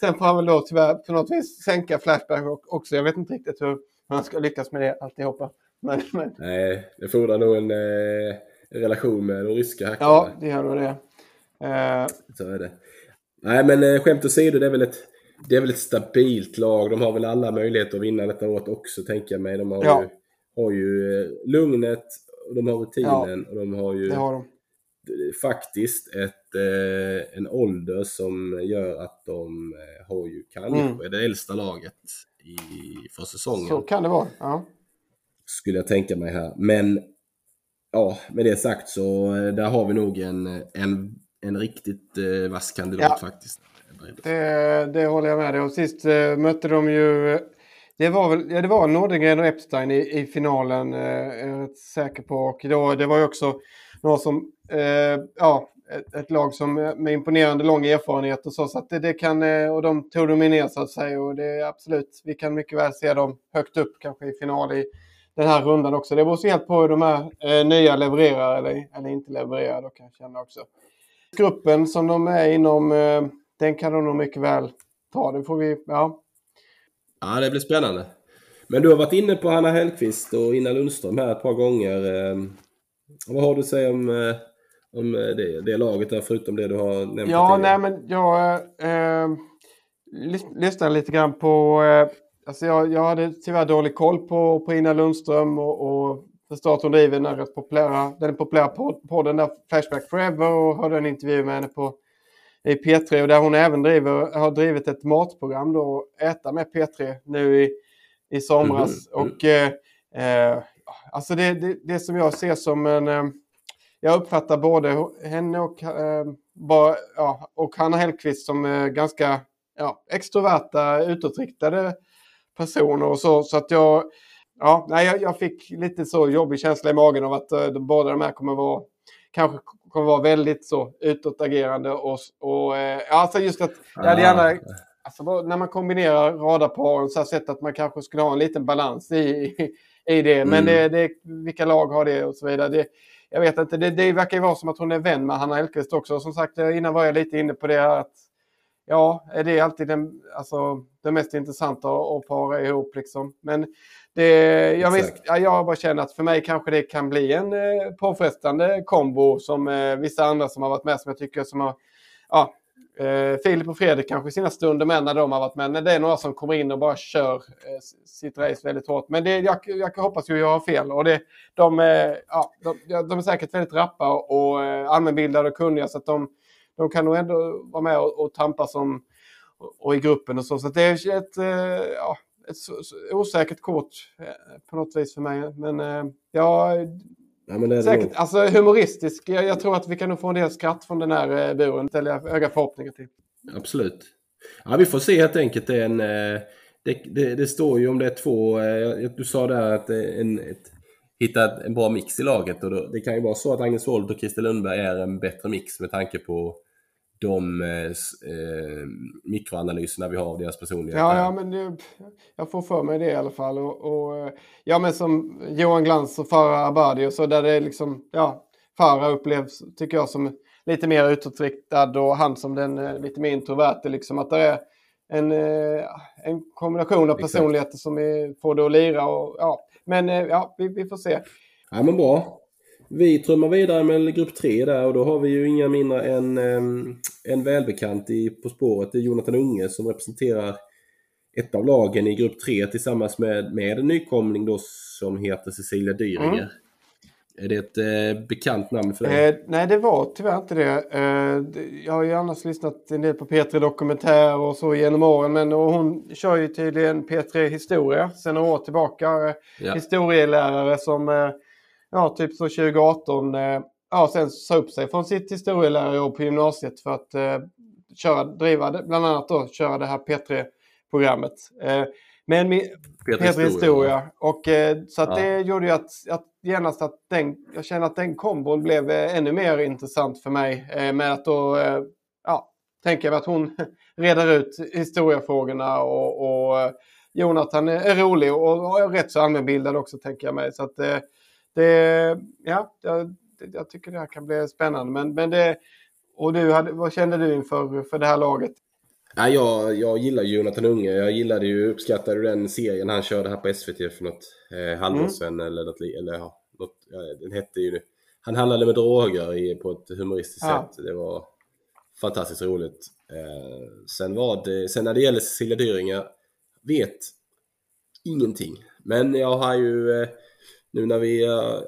sen får han väl då tyvärr på något vis sänka Flashback också. Jag vet inte riktigt hur han ska lyckas med det alltihopa. Men, men... Nej, det fordrar nog en eh, relation med de ryska hackarna. Ja, det gör nog det. Eh... Så är det. Nej men eh, skämt åsido, det är väl ett det är väl ett stabilt lag. De har väl alla möjligheter att vinna detta året också tänker jag mig. De har ja. ju, har ju eh, lugnet, och de har rutinen ja, och de har ju har de. faktiskt ett, eh, en ålder som gör att de eh, har ju kanske mm. det äldsta laget i, för säsongen. Så kan det vara, ja. Skulle jag tänka mig här. Men ja, med det sagt så där har vi nog en, en, en riktigt eh, vass kandidat ja. faktiskt. Det, det håller jag med dig om. Sist eh, mötte de ju... Det var väl ja, det var Nordengren och Epstein i, i finalen, eh, är jag rätt säker på. Och då, det var ju också några som, eh, ja, ett, ett, lag som med imponerande lång erfarenhet och så. Så att det, det kan, eh, och de tog de ner så att säga. Och det är absolut, vi kan mycket väl se dem högt upp kanske i final i den här rundan också. Det beror så helt på hur de här eh, nya levererar eller, eller inte levererar då kan jag känna också. Gruppen som de är inom eh, den kan de nog mycket väl ta. Det får vi, ja. Ja, det blir spännande. Men du har varit inne på Hanna Hellqvist och Ina Lundström här ett par gånger. Ehm, vad har du att säga om, eh, om eh, det, det laget där, förutom det du har nämnt Ja, nej men jag eh, lyssnade lite grann på... Eh, alltså jag, jag hade tyvärr dålig koll på, på Ina Lundström och, och förstår att hon driver den populära, den populära podden där Flashback Forever och hörde en intervju med henne på i P3 och där hon även driver, har drivit ett matprogram då, Äta med P3 nu i, i somras. Mm. Och eh, eh, alltså det, det, det, som jag ser som en... Eh, jag uppfattar både henne och, eh, bara, ja, och Hanna Hellqvist som eh, ganska ja, extroverta, utåtriktade personer och så. Så att jag, ja, nej, jag, jag fick lite så jobbig känsla i magen av att uh, båda de här kommer vara kanske kommer vara väldigt så utåtagerande och, och eh, alltså just att jag hade gärna ah. Alltså, när man kombinerar radarparen så här sett att man kanske skulle ha en liten balans i, i det. Men mm. det, det, vilka lag har det och så vidare. Det, jag vet inte, det, det verkar ju vara som att hon är vän med Hanna Elfqvist också. Som sagt, innan var jag lite inne på det här att ja, är det alltid den, alltså, det mest intressanta att para ihop liksom. Men det, jag, visst, jag bara känner att för mig kanske det kan bli en eh, påfrestande kombo som eh, vissa andra som har varit med som jag tycker som har... Ja, eh, Filip och Fredrik kanske i sina stunder med när de har varit med. När det är några som kommer in och bara kör eh, sitt race väldigt hårt. Men det, jag, jag hoppas ju jag har fel. Och det, de, eh, ja, de, de, är säkert väldigt rappa och, och eh, allmänbildade och kunniga så att de, de kan nog ändå vara med och, och tampa som och, i gruppen och så. Så det är ett, eh, ja, ett osäkert kort eh, på något vis för mig. Men eh, ja, ja men säkert, det alltså humoristisk. Jag, jag, tror att vi kan nog få en del skratt från den här buren. Det ställer jag höga förhoppningar till. Absolut. Ja, vi får se helt enkelt. Det, en, det, det, det, står ju om det är två, du sa där att en, ett, hitta en bra mix i laget. Och då, det kan ju vara så att Agnes Wold och Christer Lundberg är en bättre mix med tanke på de eh, eh, mikroanalyserna vi har av deras personlighet. Ja, ja men det, jag får för mig det i alla fall. Och, och eh, ja, men som Johan Glans och Farah Abadi och så där det är liksom, ja, Farah upplevs, tycker jag, som lite mer utåtriktad och han som den eh, lite mer introverte, liksom att det är en, en kombination av personligheter som är, får det att lira och ja, men ja, vi, vi får se. Ja, men bra. Vi trummar vidare med grupp 3 där och då har vi ju inga mindre än en välbekant i På spåret. Det är Jonathan Unge som representerar ett av lagen i grupp 3 tillsammans med, med en nykomling då som heter Cecilia Dyringer. Mm. Är det ett eh, bekant namn för dig? Eh, nej, det var tyvärr inte det. Eh, jag har ju annars lyssnat en del på P3 Dokumentär och så genom åren. Men och hon kör ju tydligen P3 Historia sedan några år tillbaka. Ja. Historielärare som eh, ja, typ så 2018, eh, ja, sen sa upp sig från sitt historielärarjobb på gymnasiet för att eh, köra, driva, bland annat då, köra det här P3-programmet. Eh, men P3, P3 Historia. historia. Och, eh, så ja. det gjorde ju att, att genast att den, jag känner att den kombon blev eh, ännu mer intressant för mig. Eh, med att då, ja, tänker jag att hon reder ut historiefrågorna och, och Jonathan är rolig och, och rätt så allmänbildad också tänker jag mig. Så att, det, ja, jag, jag, tycker det här kan bli spännande. Men, men det, och du, hade, vad kände du inför för det här laget? Ja, jag, jag gillar Jonathan Unge. Jag gillade ju, uppskattade den serien han körde här på SVT för något eh, halvår mm. sedan. Eller något, eller, ja, något, den hette ju... Han handlade med droger i, på ett humoristiskt ja. sätt. Det var fantastiskt roligt. Eh, sen, var det, sen när det gäller Cecilia Dyringer, vet ingenting. Men jag har ju, eh, nu när vi, eh,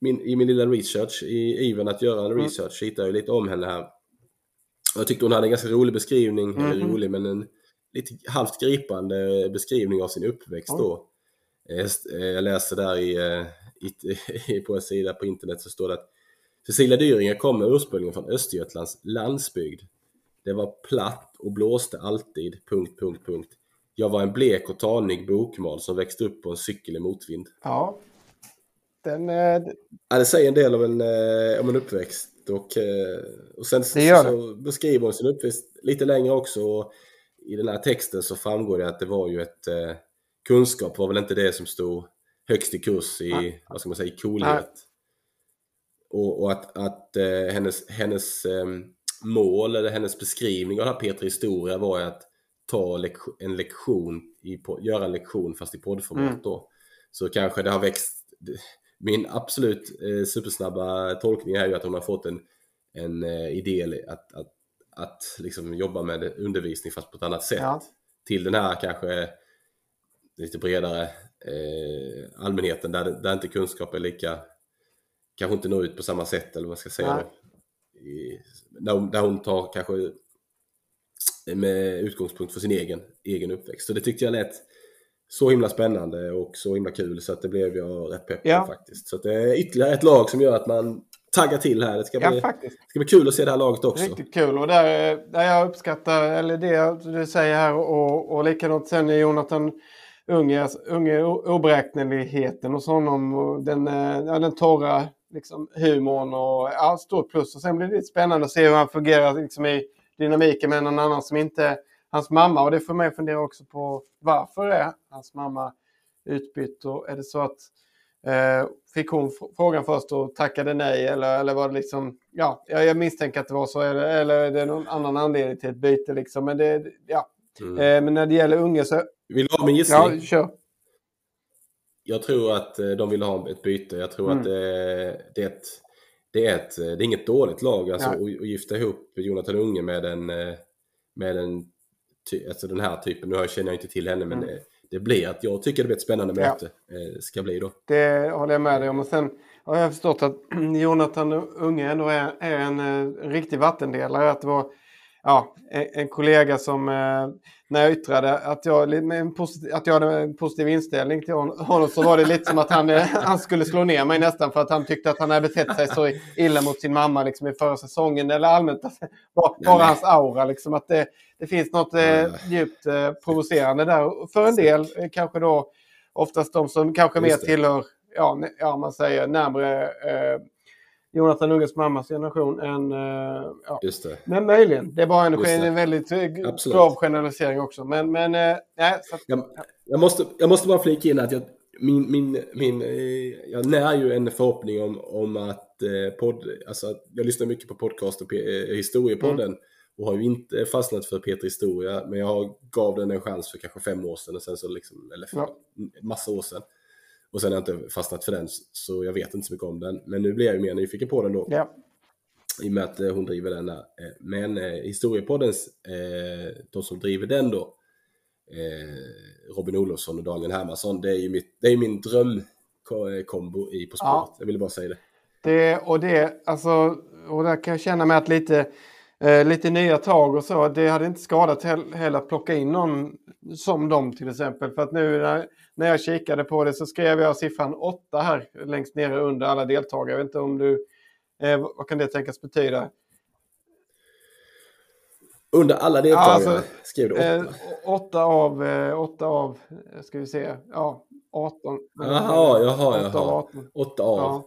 min, i min lilla research, i ivern att göra en mm. research, mm. hittade jag lite om henne här. Jag tyckte hon hade en ganska rolig beskrivning, mm. eller rolig men en lite halvt gripande beskrivning av sin uppväxt mm. då. Jag läser där i, i, på en sida på internet så står det att Cecilia Dyringer kommer ursprungligen från Östergötlands landsbygd. Det var platt och blåste alltid... Punkt, punkt, punkt. Jag var en blek och tanig bokmal som växte upp på en cykel i motvind. Ja. Den... Eh... Ja, det säger en del om en, eh, om en uppväxt. Och, eh, och sen så, så, beskriver hon sin uppväxt lite längre också. I den här texten så framgår det att det var ju ett... Eh, kunskap var väl inte det som stod högst i kurs i, ja. vad ska man säga, i coolhet. Ja. Och, och, att, att eh, hennes, hennes eh, mål eller hennes beskrivning av den här Petra Historia var att ta en lektion, i, göra en lektion fast i poddformat mm. då. Så kanske det har växt, min absolut eh, supersnabba tolkning är ju att hon har fått en, en eh, idé att, att, att liksom jobba med undervisning fast på ett annat sätt. Ja. Till den här kanske lite bredare eh, allmänheten där, där inte kunskap är lika, kanske inte når ut på samma sätt eller vad man ska säga. I, där, hon, där hon tar kanske med utgångspunkt för sin egen, egen uppväxt. Så det tyckte jag lät så himla spännande och så himla kul så att det blev jag rätt pepp på ja. faktiskt. Så det är ytterligare ett lag som gör att man taggar till här. Det ska, bli, ja, det ska bli kul att se det här laget också. Riktigt kul och där, där jag uppskattar, eller det du säger här och, och likadant sen är Jonathan Unge, unge oberäkneligheten hos honom och den, eh, ja, den torra liksom, humorn och ja, stort plus. Och sen blir det spännande att se hur han fungerar liksom, i dynamiken med någon annan som inte är hans mamma. Och det får mig fundera också på varför är hans mamma utbytt och är det så att eh, fick hon frågan först och tackade nej eller, eller var det liksom, ja, jag misstänker att det var så eller, eller är det någon annan anledning till ett byte liksom. Men det, ja. Mm. Eh, men när det gäller unge så... Vill du ha min gissning? Ja, kör. Jag tror att eh, de vill ha ett byte. Jag tror mm. att det, det, är ett, det, är ett, det är inget dåligt lag alltså, att, att gifta ihop Jonathan Unge med en, eh, med en alltså den här typen. Nu känner jag inte till henne men mm. det, det, blir att jag tycker det blir ett spännande ja. möte. Eh, ska bli då. Det håller jag med dig om. Och sen har jag förstått att Jonathan Unge ändå är, är en, en riktig vattendelare. Att det var ja, en, en kollega som när jag yttrade att jag, att jag hade en positiv inställning till honom så var det lite som att han, eh, han skulle slå ner mig nästan för att han tyckte att han hade betett sig så illa mot sin mamma liksom, i förra säsongen. Eller allmänt bara, bara hans aura. Liksom, att det, det finns något eh, djupt eh, provocerande där. För en del eh, kanske då oftast de som kanske mer tillhör, ja, ja man säger närmre eh, Jonathan Unges mammas generation än... Uh, ja. Just det. Men möjligen. Det är bara en, en väldigt eh, grav generalisering också. Men, men uh, nej. Så, jag, jag, måste, jag måste bara flika in att jag, min, min, min, jag när ju en förhoppning om, om att eh, podd, alltså, jag lyssnar mycket på podcast och eh, historiepodden mm. och har ju inte fastnat för Peter Historia men jag gav den en chans för kanske fem år sedan och sen så liksom, eller för ja. massa år sedan. Och sen har jag inte fastnat för den, så jag vet inte så mycket om den. Men nu blir jag ju mer nyfiken på den då. Ja. I och med att eh, hon driver den där. Eh, men eh, Historiepoddens, de som driver den då, Robin Olofsson och Daniel Hermansson, det är ju mitt, det är min drömkombo i På spåret. Ja. Jag ville bara säga det. Det och det, alltså, och där kan jag känna mig att lite eh, lite nya tag och så. Det hade inte skadat heller att plocka in någon som dem till exempel. För att nu när, när jag kikade på det så skrev jag siffran 8 här längst nere under alla deltagare. Jag vet inte om du, eh, vad kan det tänkas betyda? Under alla deltagare alltså, skrev du 8? Eh, 8 av, eh, 8 av, ska vi se, ja 18. Jaha, jaha, jaha. 8 av. Ja.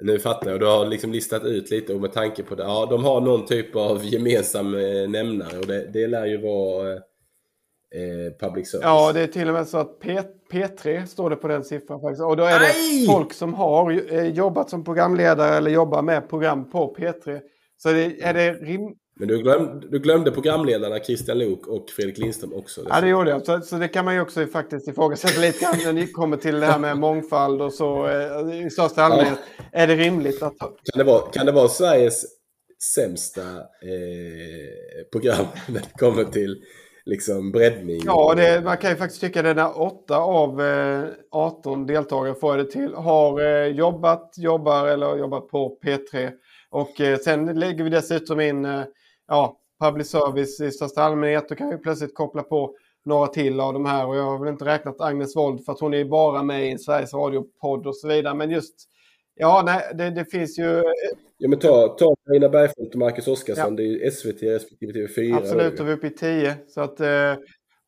Nu fattar jag. Du har liksom listat ut lite och med tanke på det. Ja, de har någon typ av gemensam eh, nämnare och det, det lär ju vara eh, public service. Ja, det är till och med så att P, P3 står det på den siffran faktiskt. Och då är det Aj! folk som har eh, jobbat som programledare eller jobbar med program på P3. Så det, är det rim, men du glömde, du glömde programledarna Christian Lok och Fredrik Lindström också. Ja, det gjorde jag. Så, så det kan man ju också faktiskt ifrågasätta lite grann när det kommer till det här med mångfald och så eh, i största allmänhet. Ja. Är det rimligt att... Kan det vara, kan det vara Sveriges sämsta eh, program när det kommer till liksom breddning. Ja, det, man kan ju faktiskt tycka det när 8 av eh, 18 deltagare får det till har eh, jobbat, jobbar eller jobbat på P3. Och eh, sen lägger vi dessutom in eh, ja, public service i största allmänhet. Då kan vi plötsligt koppla på några till av de här. Och jag har väl inte räknat Agnes Wold för att hon är bara med i en Sveriges Radio-podd och så vidare. Men just, ja, nej, det, det finns ju... Ja, men ta, ta Carina Bergfeldt och Marcus Oskarsson. Ja. Det är SVT respektive TV4. Absolut, och vi är uppe i 10. Så att... Eh...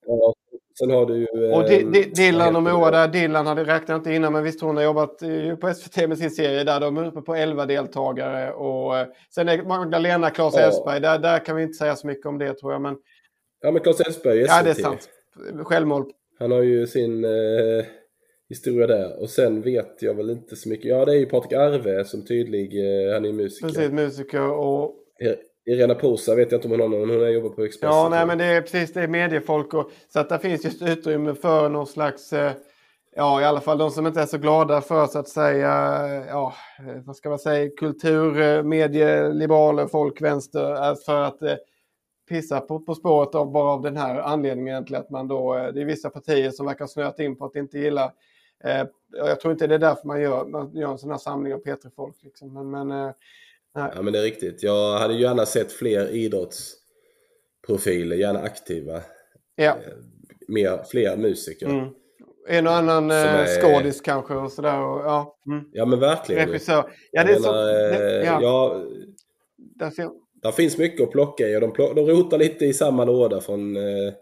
Ja, sen har du ju... och D D Dylan och Moa där. Dylan hade räknat inte innan, men visst hon har jobbat på SVT med sin serie där. De är uppe på 11 deltagare. Och eh, sen är Magdalena Claes ja. Elfsberg. Där, där kan vi inte säga så mycket om det tror jag. Men Ja, men Claes Elfsberg Ja, det är sant. Självmål. Han har ju sin eh, historia där. Och sen vet jag väl inte så mycket. Ja, det är ju Patrik Arve som tydlig. Eh, han är musiker. Precis, musiker och... Irena Posa vet jag inte om hon har någon. Hon har jobbat på Expressen. Ja, nej, men det är precis det är mediefolk. Och, så att det finns just utrymme för någon slags... Eh, ja, i alla fall de som inte är så glada för så att säga, ja, vad ska man säga, kultur, eh, medie, liberaler, folk, vänster, för att eh, pissa på, på spåret av, bara av den här anledningen egentligen. Att man då, eh, det är vissa partier som verkar snöat in på att inte gilla eh, jag tror inte det är därför man gör, man gör en sån här samling av P3-folk. Liksom. Men, men, eh, ja, men det är riktigt. Jag hade gärna sett fler idrottsprofiler, gärna aktiva. Ja. Eh, mer, fler musiker. Mm. En och annan är... skådis kanske och sådär. Och, ja. Mm. ja men verkligen. Regissör. Ja, det är menar, så, det, ja. ja. Där ser, det finns mycket att plocka i och de, plock, de rotar lite i samma låda från... Eh,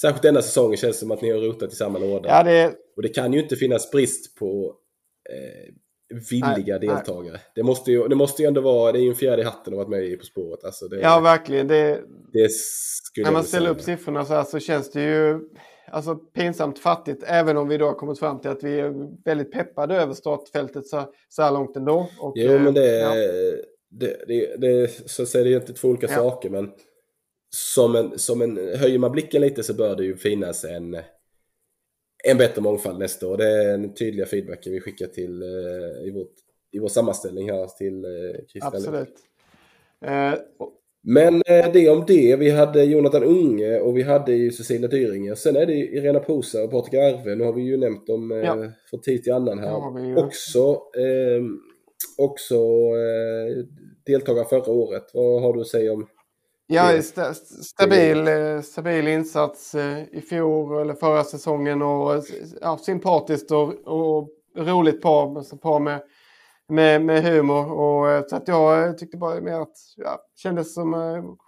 särskilt denna säsongen känns det som att ni har rotat i samma låda. Ja, det... Och det kan ju inte finnas brist på eh, villiga nej, deltagare. Nej. Det, måste ju, det måste ju ändå vara, det är ju en fjärde i hatten att vara med i På spåret. Alltså det, ja, verkligen. Det, det skulle när man ställer upp siffrorna så här så känns det ju alltså, pinsamt fattigt. Även om vi då har kommit fram till att vi är väldigt peppade över startfältet så, så här långt ändå. Och, jo, men det, ja det, det, det, så säga, det är inte två olika ja. saker men som en, som en, höjer man blicken lite så bör det ju finnas en, en bättre mångfald nästa år. Det är den tydliga feedbacken vi skickar till eh, i, vårt, i vår sammanställning här till eh, Christian. Absolut. Eh, men eh, det om det. Vi hade Jonathan Unge och vi hade ju Cecilia Dyringer. Sen är det Irena Posa och Patrik Arve. Nu har vi ju nämnt dem ja. från tid till annan här. Också eh, också eh, deltagare förra året. Vad har du att säga om Ja, st stabil, eh, stabil insats eh, i fjol eller förra säsongen och ja, sympatiskt och, och roligt par, alltså par med, med, med humor. Och, eh, så att jag tyckte bara mer att ja, kändes som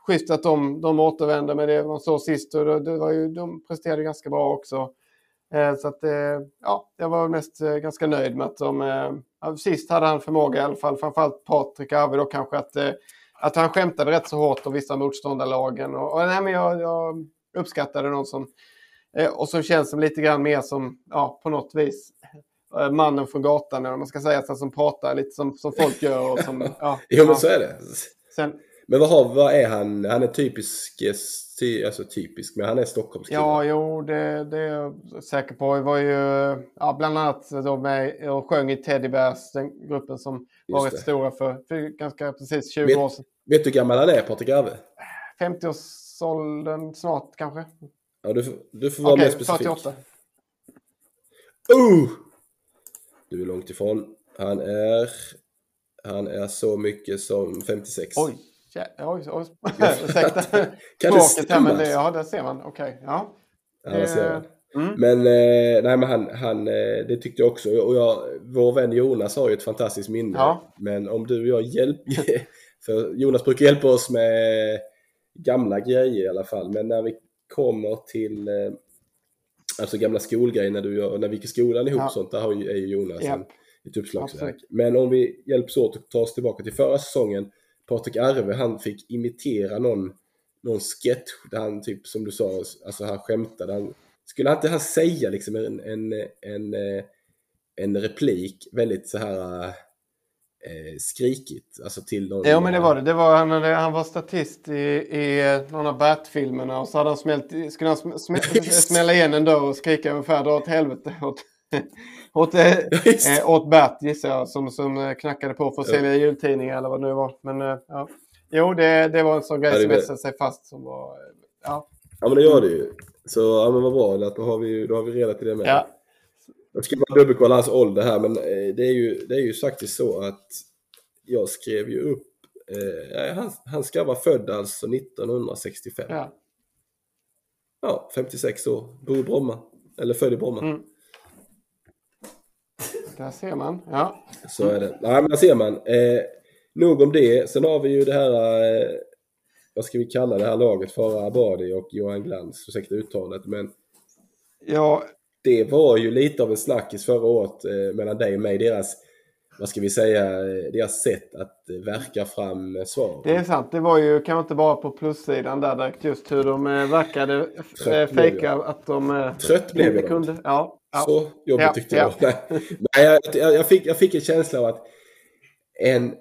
schysst att de, de återvände med det man såg sist och det, det var ju, de presterade ganska bra också. Eh, så att, eh, ja, jag var mest eh, ganska nöjd med att de... Sist hade han förmåga i alla fall, framförallt Patrik Arve då kanske att, att han skämtade rätt så hårt om vissa motståndarlagen. Och, och nej, men jag, jag uppskattade någon som... Och som känns som lite grann mer som, ja, på något vis mannen från gatan, eller man ska säga, så som pratar lite som, som folk gör. Och som, ja, jo, men så är det. Sen, men vad, har, vad är han? Han är typisk, ty, alltså typisk, men han är Stockholmskille. Ja, jo, det, det är jag säker på. Jag var ju ja, bland annat då med och sjöng i Teddy Bears, den gruppen som var rätt stora för, för ganska precis 20 vet, år sedan. Vet du hur gammal han är, Patrik Arve? 50-årsåldern snart kanske. Ja, du, du får vara okay, mer specifik. 48. Oh! Du är långt ifrån. Han är, han är så mycket som 56. Oj! Ja, oj, oj. Ursäkta språket här, men det, ja, där ser man. Okej, okay. ja. Ja, där ser man. Mm. Men, eh, nej, men han, han, eh, det tyckte jag också. Och jag, vår vän Jonas har ju ett fantastiskt minne. Ja. Men om du och jag hjälper... För Jonas brukar hjälpa oss med gamla grejer i alla fall. Men när vi kommer till eh, alltså gamla skolgrejer när, du och när vi gick i skolan ihop ja. sånt, där har ju, är ju Jonas ja. ett uppslagsverk. Men om vi hjälps åt att ta oss tillbaka till förra säsongen Patrik Arve, han fick imitera någon, någon sketch där han typ som du sa, alltså han skämtade. Han, skulle inte han säga liksom en, en, en, en replik väldigt så här eh, skrikigt? Alltså till någon... Ja men det var det. det var, han, han var statist i, i någon av Bert-filmerna och så hade han smält, skulle han sm, smälla igen en dörr och skrika ungefär dra åt helvete åt, åt, eh, åt Bert gissar jag som, som knackade på för att sälja jultidningar eller vad det nu var. Men, eh, ja. Jo, det, det var en sån grej som etsade sig fast som var... Ja. ja, men det gör det ju. Så ja, men vad bra. Då har vi, då har vi reda till det med. Ja. Jag ska bara dubbelkolla hans ålder här, men eh, det är ju, det är ju faktiskt så att jag skrev ju upp eh, han, han ska vara född alltså 1965. Ja. Ja, 56 år. Bor i Bromma. Eller född i Bromma. Mm. Där ser man. Ja. Så är det. Nej, men där ser man. Eh, nog om det. Sen har vi ju det här, eh, vad ska vi kalla det här laget? Farah Abadi och Johan Glans. Ursäkta uttalet, men ja. Det var ju lite av en snackis förra året eh, mellan dig och mig. Deras vad ska vi säga, deras sätt att verka fram svar. Det är sant. Det var ju kanske inte bara på plussidan där direkt just hur de eh, verkade fejka att de eh, Trött blev jag kunde. Ja, ja. Så jobbigt ja, tyckte jag. Ja. Nej, jag, jag, fick, jag fick en känsla av att en,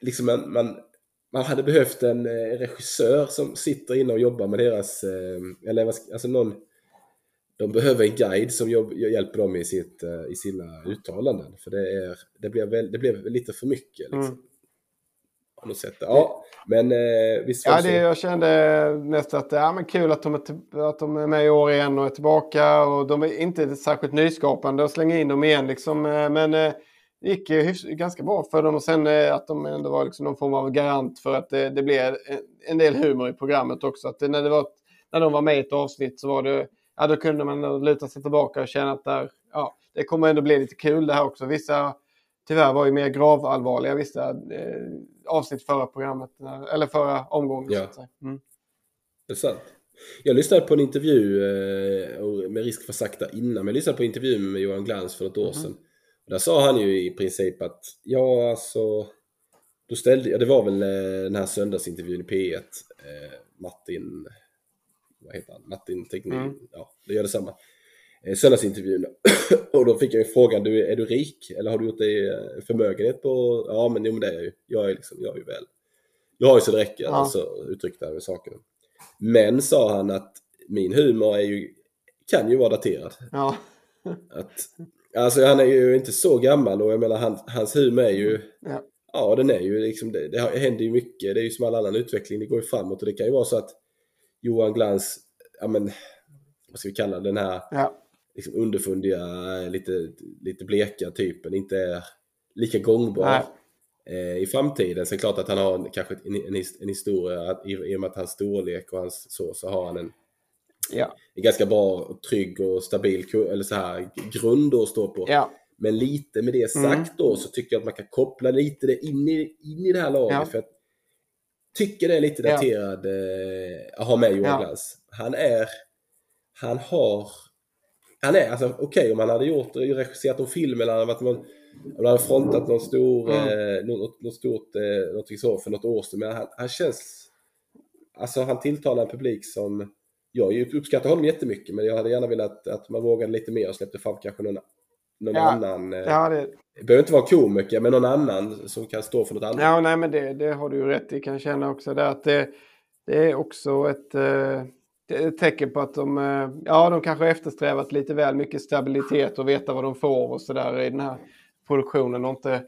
liksom en, man, man hade behövt en eh, regissör som sitter inne och jobbar med deras, eller alltså någon de behöver en guide som jobb, hjälper dem i, sitt, eh, i sina uttalanden. För det, är, det, blev, väl, det blev lite för mycket. Liksom. Mm. Något sätt. Ja, men eh, visst Ja, det, jag kände mest att ja, men kul att de, är att de är med i år igen och är tillbaka. Och de är inte särskilt nyskapande att slänga in dem igen. Liksom. Eh, men eh, det gick ganska bra för dem. Och sen eh, att de ändå var liksom någon form av garant för att det, det blev en, del humor i programmet också. Att det, när, det var, när de var med i ett avsnitt så var det ja, då kunde man luta sig tillbaka och känna att där, ja, det kommer ändå bli lite kul det här också. Vissa tyvärr var ju mer gravallvarliga vissa eh, avsnitt förra programmet, eller förra omgången. Ja. Så mm. Det är sant. Jag lyssnade på en intervju, eh, med risk för sakta innan, men jag lyssnade på en intervju med Johan Glans för ett år mm. sedan. Och där sa han ju i princip att, ja alltså, då ställde, ja, det var väl eh, den här söndagsintervjun i P1, eh, Martin vad heter han, Martin Teknik, mm. ja det gör detsamma. Eh, söndagsintervjun och då fick jag ju frågan, du, är du rik eller har du gjort dig eh, förmögenhet på, ja men jo men det är jag ju, jag är liksom, jag är ju väl, jag har ju så det räcker, ja. alltså uttryckte han med sakerna. Men sa han att min humor är ju, kan ju vara daterad. Ja. att, alltså han är ju inte så gammal och jag menar han, hans humor är ju, ja. ja den är ju liksom, det, det händer ju mycket, det är ju som all annan utveckling, det går ju framåt och det kan ju vara så att Johan Glans, ja men, vad ska vi kalla den här ja. liksom underfundiga, lite, lite bleka typen inte är lika gångbar eh, i framtiden. Så är det klart att han har kanske en, en, en historia, i, i och med att hans storlek och hans så, så har han en, ja. en ganska bra, trygg och stabil eller så här, grund att stå på. Ja. Men lite med det sagt mm. då så tycker jag att man kan koppla lite det in i, in i det här laget. Ja. För att tycker det är lite daterad ja. eh, att ha med Johan ja. Glans. Han är, han har, han är alltså okej okay, om han hade gjort, regisserat en film eller han hade, han hade frontat någon stor, mm. eh, något, något stort, eh, någonting så för något år sedan. Men han, han känns, alltså han tilltalar en publik som, jag uppskattar honom jättemycket men jag hade gärna velat att man vågade lite mer och släppte fram kanske någon någon ja. annan. Eh, ja, det... det behöver inte vara komiker, men någon annan som kan stå för något annat. Ja, nej, men det, det har du ju rätt i. kan känna också det att det, det är också ett, eh, ett tecken på att de, eh, ja, de kanske eftersträvat lite väl mycket stabilitet och veta vad de får och sådär i den här produktionen och inte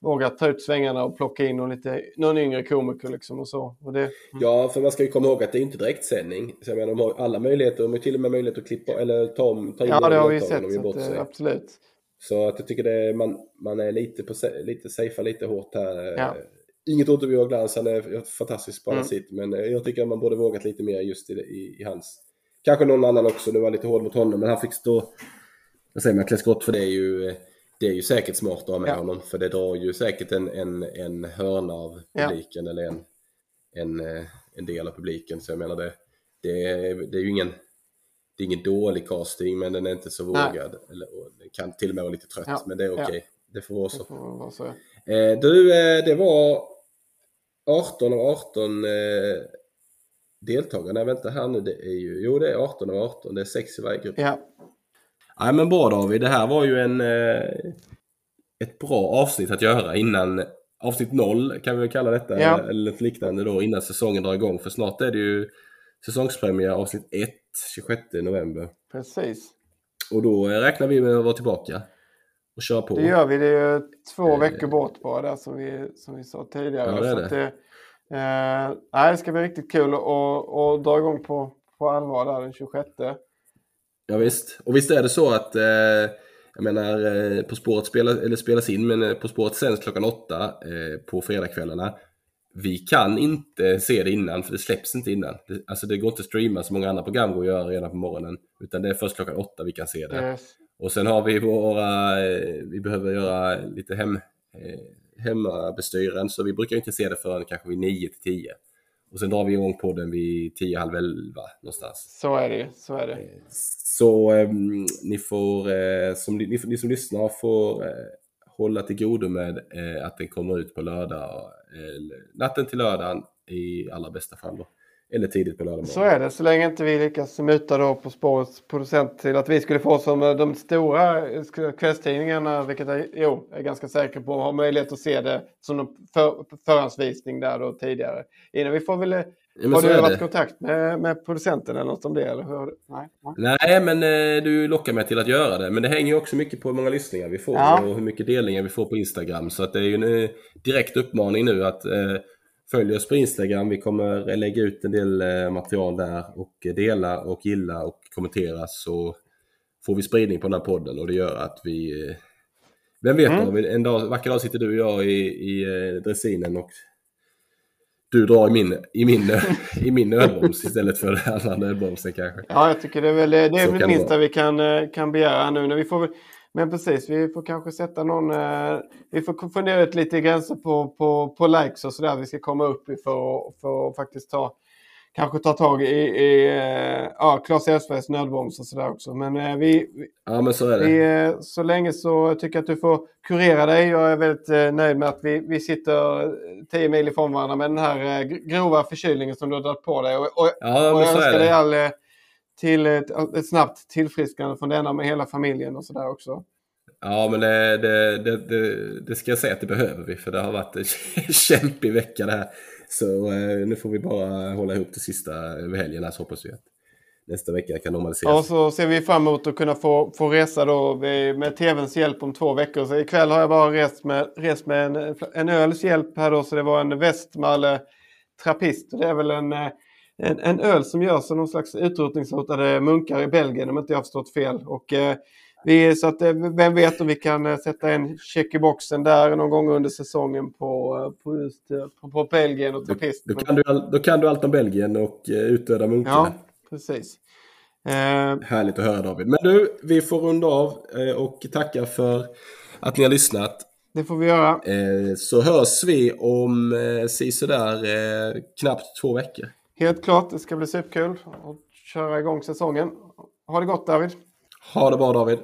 vågat ta ut svängarna och plocka in någon, lite, någon yngre komiker liksom och så. Och det, mm. Ja, för man ska ju komma ihåg att det är inte direktsändning. Så jag menar, de har alla möjligheter, de har till och med möjlighet att klippa eller ta, om, ta in Ja, det har vi sett. Så att, absolut. Så att jag tycker det, man, man är lite, på, lite safea lite hårt här. Ja. Inget ont om Johan Glans, han är fantastisk på mm. sitt. Men jag tycker att man borde vågat lite mer just i, i, i, hans. Kanske någon annan också, nu var lite hård mot honom. Men han fick stå, vad säger man, klä skott för det är ju det är ju säkert smart att ha med ja. honom. För det drar ju säkert en, en, en hörna av publiken ja. eller en, en, en del av publiken. Så jag menar det, det, det är ju ingen det är ingen dålig casting men den är inte så vågad. Eller, den kan till och med vara lite trött ja. men det är okej. Okay. Ja. Det får vara så. Får vara så. Eh, du, eh, det var 18 av 18 eh, deltagare. Nej vänta här nu, det är ju, jo det är 18 av 18, det är 6 i varje grupp. Ja. Nej men bra David, det här var ju en eh, ett bra avsnitt att göra innan avsnitt 0 kan vi väl kalla detta ja. eller liknande då innan säsongen drar igång för snart är det ju säsongspremiär avsnitt 1 26 november. Precis. Och då räknar vi med att vara tillbaka och köra på. Det gör vi. Det är två eh. veckor bort bara där som vi, som vi sa tidigare. Ja, det är det. det. nej, det ska bli riktigt kul att dra igång på, på allvar där den 26. Ja, visst. Och visst är det så att eh, jag menar eh, På spåret spelas, eller spelas in men eh, På spåret sänds klockan åtta eh, på fredagskvällarna. Vi kan inte se det innan för det släpps inte innan. Det, alltså det går inte att streama som många andra program går att göra redan på morgonen. Utan det är först klockan åtta vi kan se det. Yes. Och sen har vi våra, eh, vi behöver göra lite hem, eh, hemmabestyren så vi brukar inte se det förrän kanske vid 9 till 10. Och sen drar vi igång podden vid 10, halv 11 någonstans. Så är det så är det. Så eh, ni får, eh, som, ni, ni, som lyssnar får eh, hålla till godo med eh, att den kommer ut på lördag, eh, natten till lördagen i allra bästa fall. Då. Eller tidigt på lördag Så är det, så länge inte vi lyckas muta då På spårets producent till att vi skulle få som eh, de stora eh, kvällstidningarna, vilket jag jo, är ganska säker på, har möjlighet att se det som en för, förhandsvisning där då tidigare. Innan vi får väl Ja, har du varit i kontakt med, med producenten eller något om det? Eller hur? Nej, Nej. men eh, du lockar mig till att göra det. Men det hänger ju också mycket på hur många lyssningar vi får ja. och hur mycket delningar vi får på Instagram. Så att det är ju en eh, direkt uppmaning nu att eh, följ oss på Instagram. Vi kommer lägga ut en del eh, material där och dela och gilla och kommentera så får vi spridning på den här podden och det gör att vi... Eh, vem vet, mm. en dag, vacker dag sitter du och jag i, i eh, dressinen och du drar i min, i min, i min nödbroms istället för den andra nödbromsen kanske. Ja, jag tycker det är väl det, är väl det minsta vi kan, eh, kan begära nu. När vi får, men precis, vi får kanske sätta någon... Eh, vi får fundera ut lite gränser på, på, på likes och sådär vi ska komma upp i för, för att faktiskt ta kanske ta tag i, i eh, ja, Claes Elfsbergs nödbroms och sådär också. Men eh, vi, ja, men så, är. Vi, eh, så länge så tycker jag att du får kurera dig. Jag är väldigt nöjd med att vi, vi sitter 10 mil ifrån varandra med den här grova förkylningen som du har dragit på dig. Och, och, ja, och jag önskar dig all, till ett, ett, snabbt tillfrisknande från denna med hela familjen och sådär också. Ja, men det, det, det, det, ska jag säga att det behöver vi för det har varit en kämpig vecka det här. Så eh, nu får vi bara hålla ihop det sista över helgen här så hoppas vi att nästa vecka kan normaliseras. Ja, så ser vi fram emot att kunna få, få resa då med tvns hjälp om två veckor. Så ikväll har jag bara rest med, rest med en, en öls hjälp här då, så det var en Westmalle Trappist. Det är väl en, eh, en, en öl som görs av någon slags utrotningshotade munkar i Belgien om inte jag har förstått fel. Och, eh, vi, så att, eh, vem vet om vi kan eh, sätta en check i boxen där någon gång under säsongen på, eh, på, just, på, på Belgien och Trappist. Då, då, kan du, då kan du allt om Belgien och utdöda munkarna. Ja, precis. Härligt att höra David. Men du, vi får runda av och tacka för att ni har lyssnat. Det får vi göra. Så hörs vi om sådär eh, knappt två veckor. Helt klart, det ska bli superkul att köra igång säsongen. Ha det gott David. Ha det bra David.